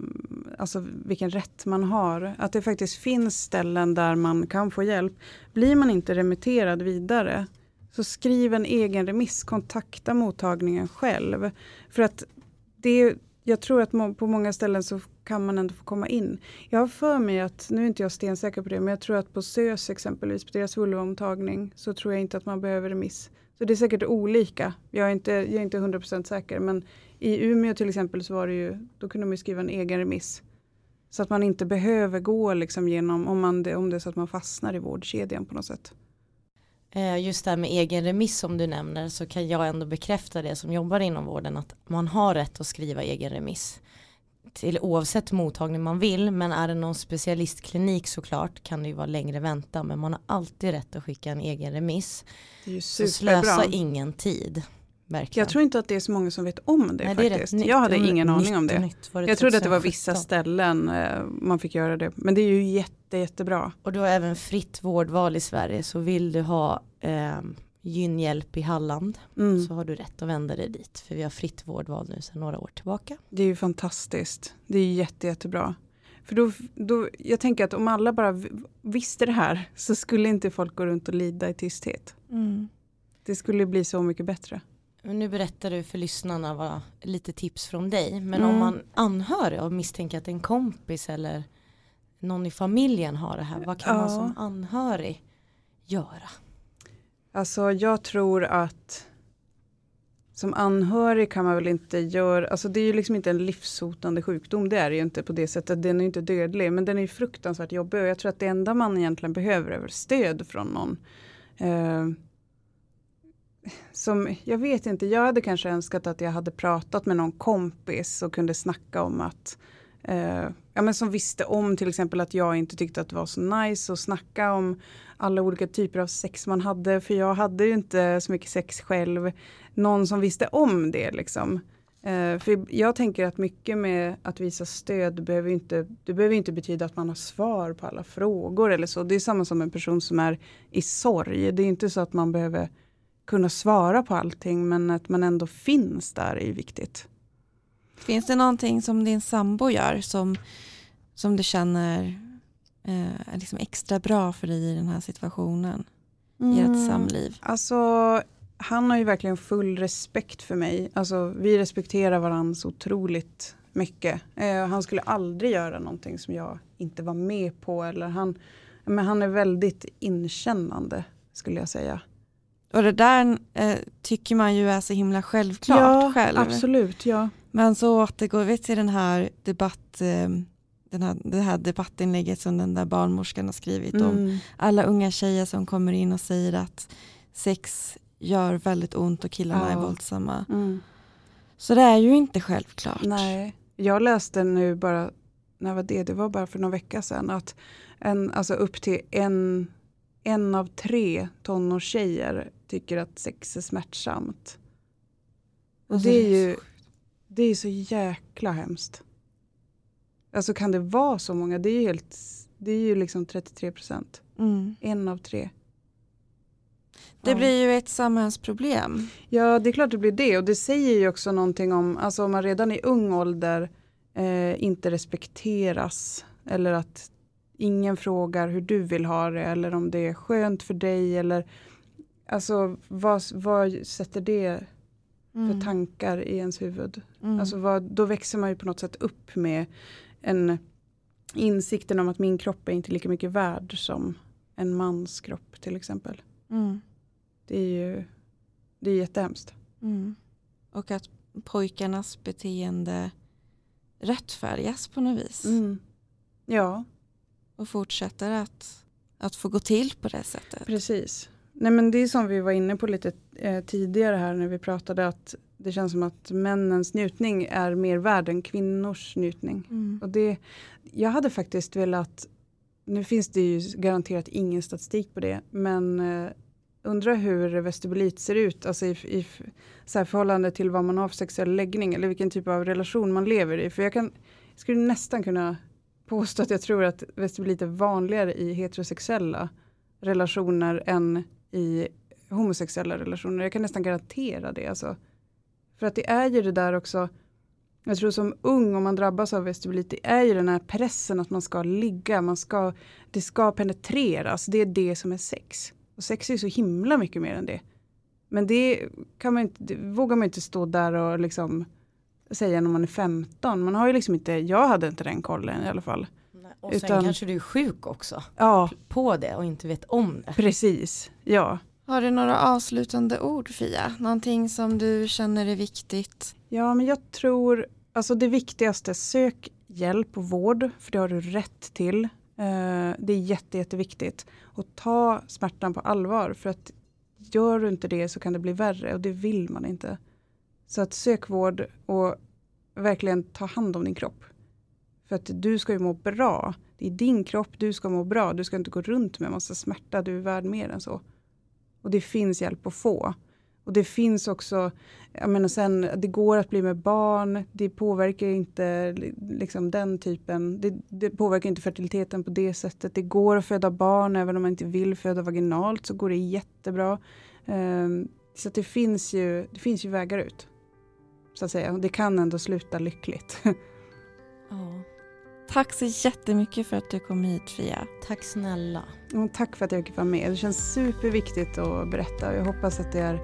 alltså vilken rätt man har. Att det faktiskt finns ställen där man kan få hjälp. Blir man inte remitterad vidare så skriv en egen remiss, kontakta mottagningen själv. För att det, jag tror att på många ställen så kan man ändå få komma in. Jag har för mig att, nu är inte jag stensäker på det, men jag tror att på SÖS exempelvis, på deras vulvaomtagning, så tror jag inte att man behöver remiss. Så det är säkert olika. Jag är inte, jag är inte 100% säker, men i Umeå till exempel så var det ju, då kunde man ju skriva en egen remiss. Så att man inte behöver gå liksom genom, om, man, det- om det är så att man fastnar i vårdkedjan på något sätt. Eh, just det här med egen remiss som du nämner så kan jag ändå bekräfta det som jobbar inom vården att man har rätt att skriva egen remiss. Till oavsett mottagning man vill men är det någon specialistklinik såklart kan det ju vara längre väntan men man har alltid rätt att skicka en egen remiss. Det är ju Så superbra. slösa ingen tid. Verkligen. Jag tror inte att det är så många som vet om det Nej, det faktiskt. nytt. Jag hade ingen aning nytt om det. nytt det jag trodde att det var 2017. vissa ställen eh, man fick göra det. Men det är ju jätte, jättebra. Och du har även fritt vårdval i Sverige så vill du ha eh, gynhjälp i Halland Mm. så har du rätt att vända dig dit för vi har fritt vårdval nu sedan några år tillbaka. Det är ju fantastiskt. Det är jätte, jättebra. För då, då, jag tänker att om alla bara visste det här så skulle inte folk gå runt och lida i tysthet. Mm. Det skulle bli så mycket bättre. Nu berättar du för lyssnarna vad, lite tips från dig men Mm. om man anhör och misstänker att en kompis eller någon i familjen har det här vad kan man Ja. som anhörig göra? Alltså jag tror att som anhörig kan man väl inte göra, alltså det är ju liksom inte en livshotande sjukdom, det är det ju inte på det sättet, den är ju inte dödlig, men den är ju fruktansvärt jobbig och jag tror att det enda man egentligen behöver är väl stöd från någon. Eh, som, jag vet inte, jag hade kanske önskat att jag hade pratat med någon kompis och kunde snacka om att eh, ja, men som visste om till exempel att jag inte tyckte att det var så nice att snacka om alla olika typer av sex man hade för jag hade ju inte så mycket sex själv. Någon som visste om det liksom. Eh, för jag tänker att mycket med att visa stöd behöver inte, det behöver inte betyda att man har svar på alla frågor eller så. Det är samma som en person som är i sorg. Det är inte så att man behöver kunna svara på allting men att man ändå finns där är ju viktigt. Finns det någonting som din sambo gör som, som du känner eh, är liksom extra bra för dig i den här situationen? I ert Mm. samliv? Alltså, han har ju verkligen full respekt för mig. Alltså, vi respekterar varandra så otroligt mycket. Eh, han skulle aldrig göra någonting som jag inte var med på. Eller han, men han är väldigt inkännande skulle jag säga. Och det där eh, tycker man ju är så himla självklart Ja, själv. absolut, ja. Men så återgår vi till den här debatt, eh, den här, det här debattinlägget som den där barnmorskan har skrivit om Mm. alla unga tjejer som kommer in och säger att sex gör väldigt ont och killarna är Ja. våldsamma. Mm. Så det är ju inte självklart. Nej, jag läste nu bara, när var det? Det var bara för några vecka sedan. Att en, alltså upp till en, en av tre tonårstjejer tycker att sex är smärtsamt. Och det är är ju det är så jäkla hemskt. Alltså kan det vara så många? Det är ju, helt, det är ju liksom 33 procent. Mm. En av tre. Det Ja. blir ju ett samhällsproblem. Ja, det är klart det blir det. Och det säger ju också någonting om, alltså om man redan i ung ålder eh, inte respekteras. Eller att ingen frågar hur du vill ha det. Eller om det är skönt för dig. Eller alltså vad, vad sätter det Mm. för tankar i ens huvud? Mm. Alltså vad, då växer man ju på något sätt upp med en insikten om att min kropp är inte lika mycket värd som en mans kropp till exempel. Mm. Det är ju det är jättehemskt. Mm. Och att pojkarnas beteende rättfärdigas på något vis. Mm. Ja, Och fortsätter att, att få gå till på det sättet. precis. Nej men det är som vi var inne på lite eh, tidigare här när vi pratade att det känns som att männens njutning är mer värd än kvinnors njutning. Mm. Och det, jag hade faktiskt velat, nu finns det ju garanterat ingen statistik på det, men eh, undrar hur vestibulit ser ut, alltså i, i så här förhållande till vad man har för sexuell läggning eller vilken typ av relation man lever i. För jag kan, jag skulle nästan kunna påstå att jag tror att vestibulit är vanligare i heterosexuella relationer än i homosexuella relationer. Jag kan nästan garantera det. Alltså. För att det är ju det där också, jag tror som ung om man drabbas av vestibulit, det är ju den här pressen att man ska ligga, man ska, det ska penetreras, det är det som är sex. Och sex är ju så himla mycket mer än det. Men det, kan man inte, vågar man inte stå där och liksom säga när man är 15. Man har ju liksom inte, jag hade inte den kollen i alla fall. Och sen Utan- kanske du är sjuk också. Ja, På det och inte vet om det. precis. Ja. Har du några avslutande ord Fia? Någonting som du känner är viktigt? Ja, men jag tror, alltså det viktigaste, sök hjälp och vård, för det har du rätt till. Eh, det är jätte, jätteviktigt. Och ta smärtan på allvar, för att gör du inte det så kan det bli värre och det vill man inte. Så att sök vård och verkligen ta hand om din kropp. För att du ska ju må bra. Det är din kropp, du ska må bra. Du ska inte gå runt med massa smärta, du är värd mer än så. Och det finns hjälp att få. Och det finns också, jag menar sen, det går att bli med barn, det påverkar inte liksom den typen, det, det påverkar inte fertiliteten på det sättet. Det går att föda barn även om man inte vill föda vaginalt så går det jättebra. Um, så att det finns ju, det finns ju vägar ut. Så att säga, och det kan ändå sluta lyckligt. Ja. Tack så jättemycket för att du kom hit Fia. Tack snälla. Och tack för att jag fick vara med. Det känns superviktigt att berätta. Jag hoppas att det är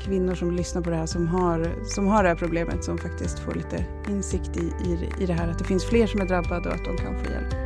kvinnor som lyssnar på det här som har, som har det här problemet som faktiskt får lite insikt i, i, i det här. Att det finns fler som är drabbade och att de kan få hjälp.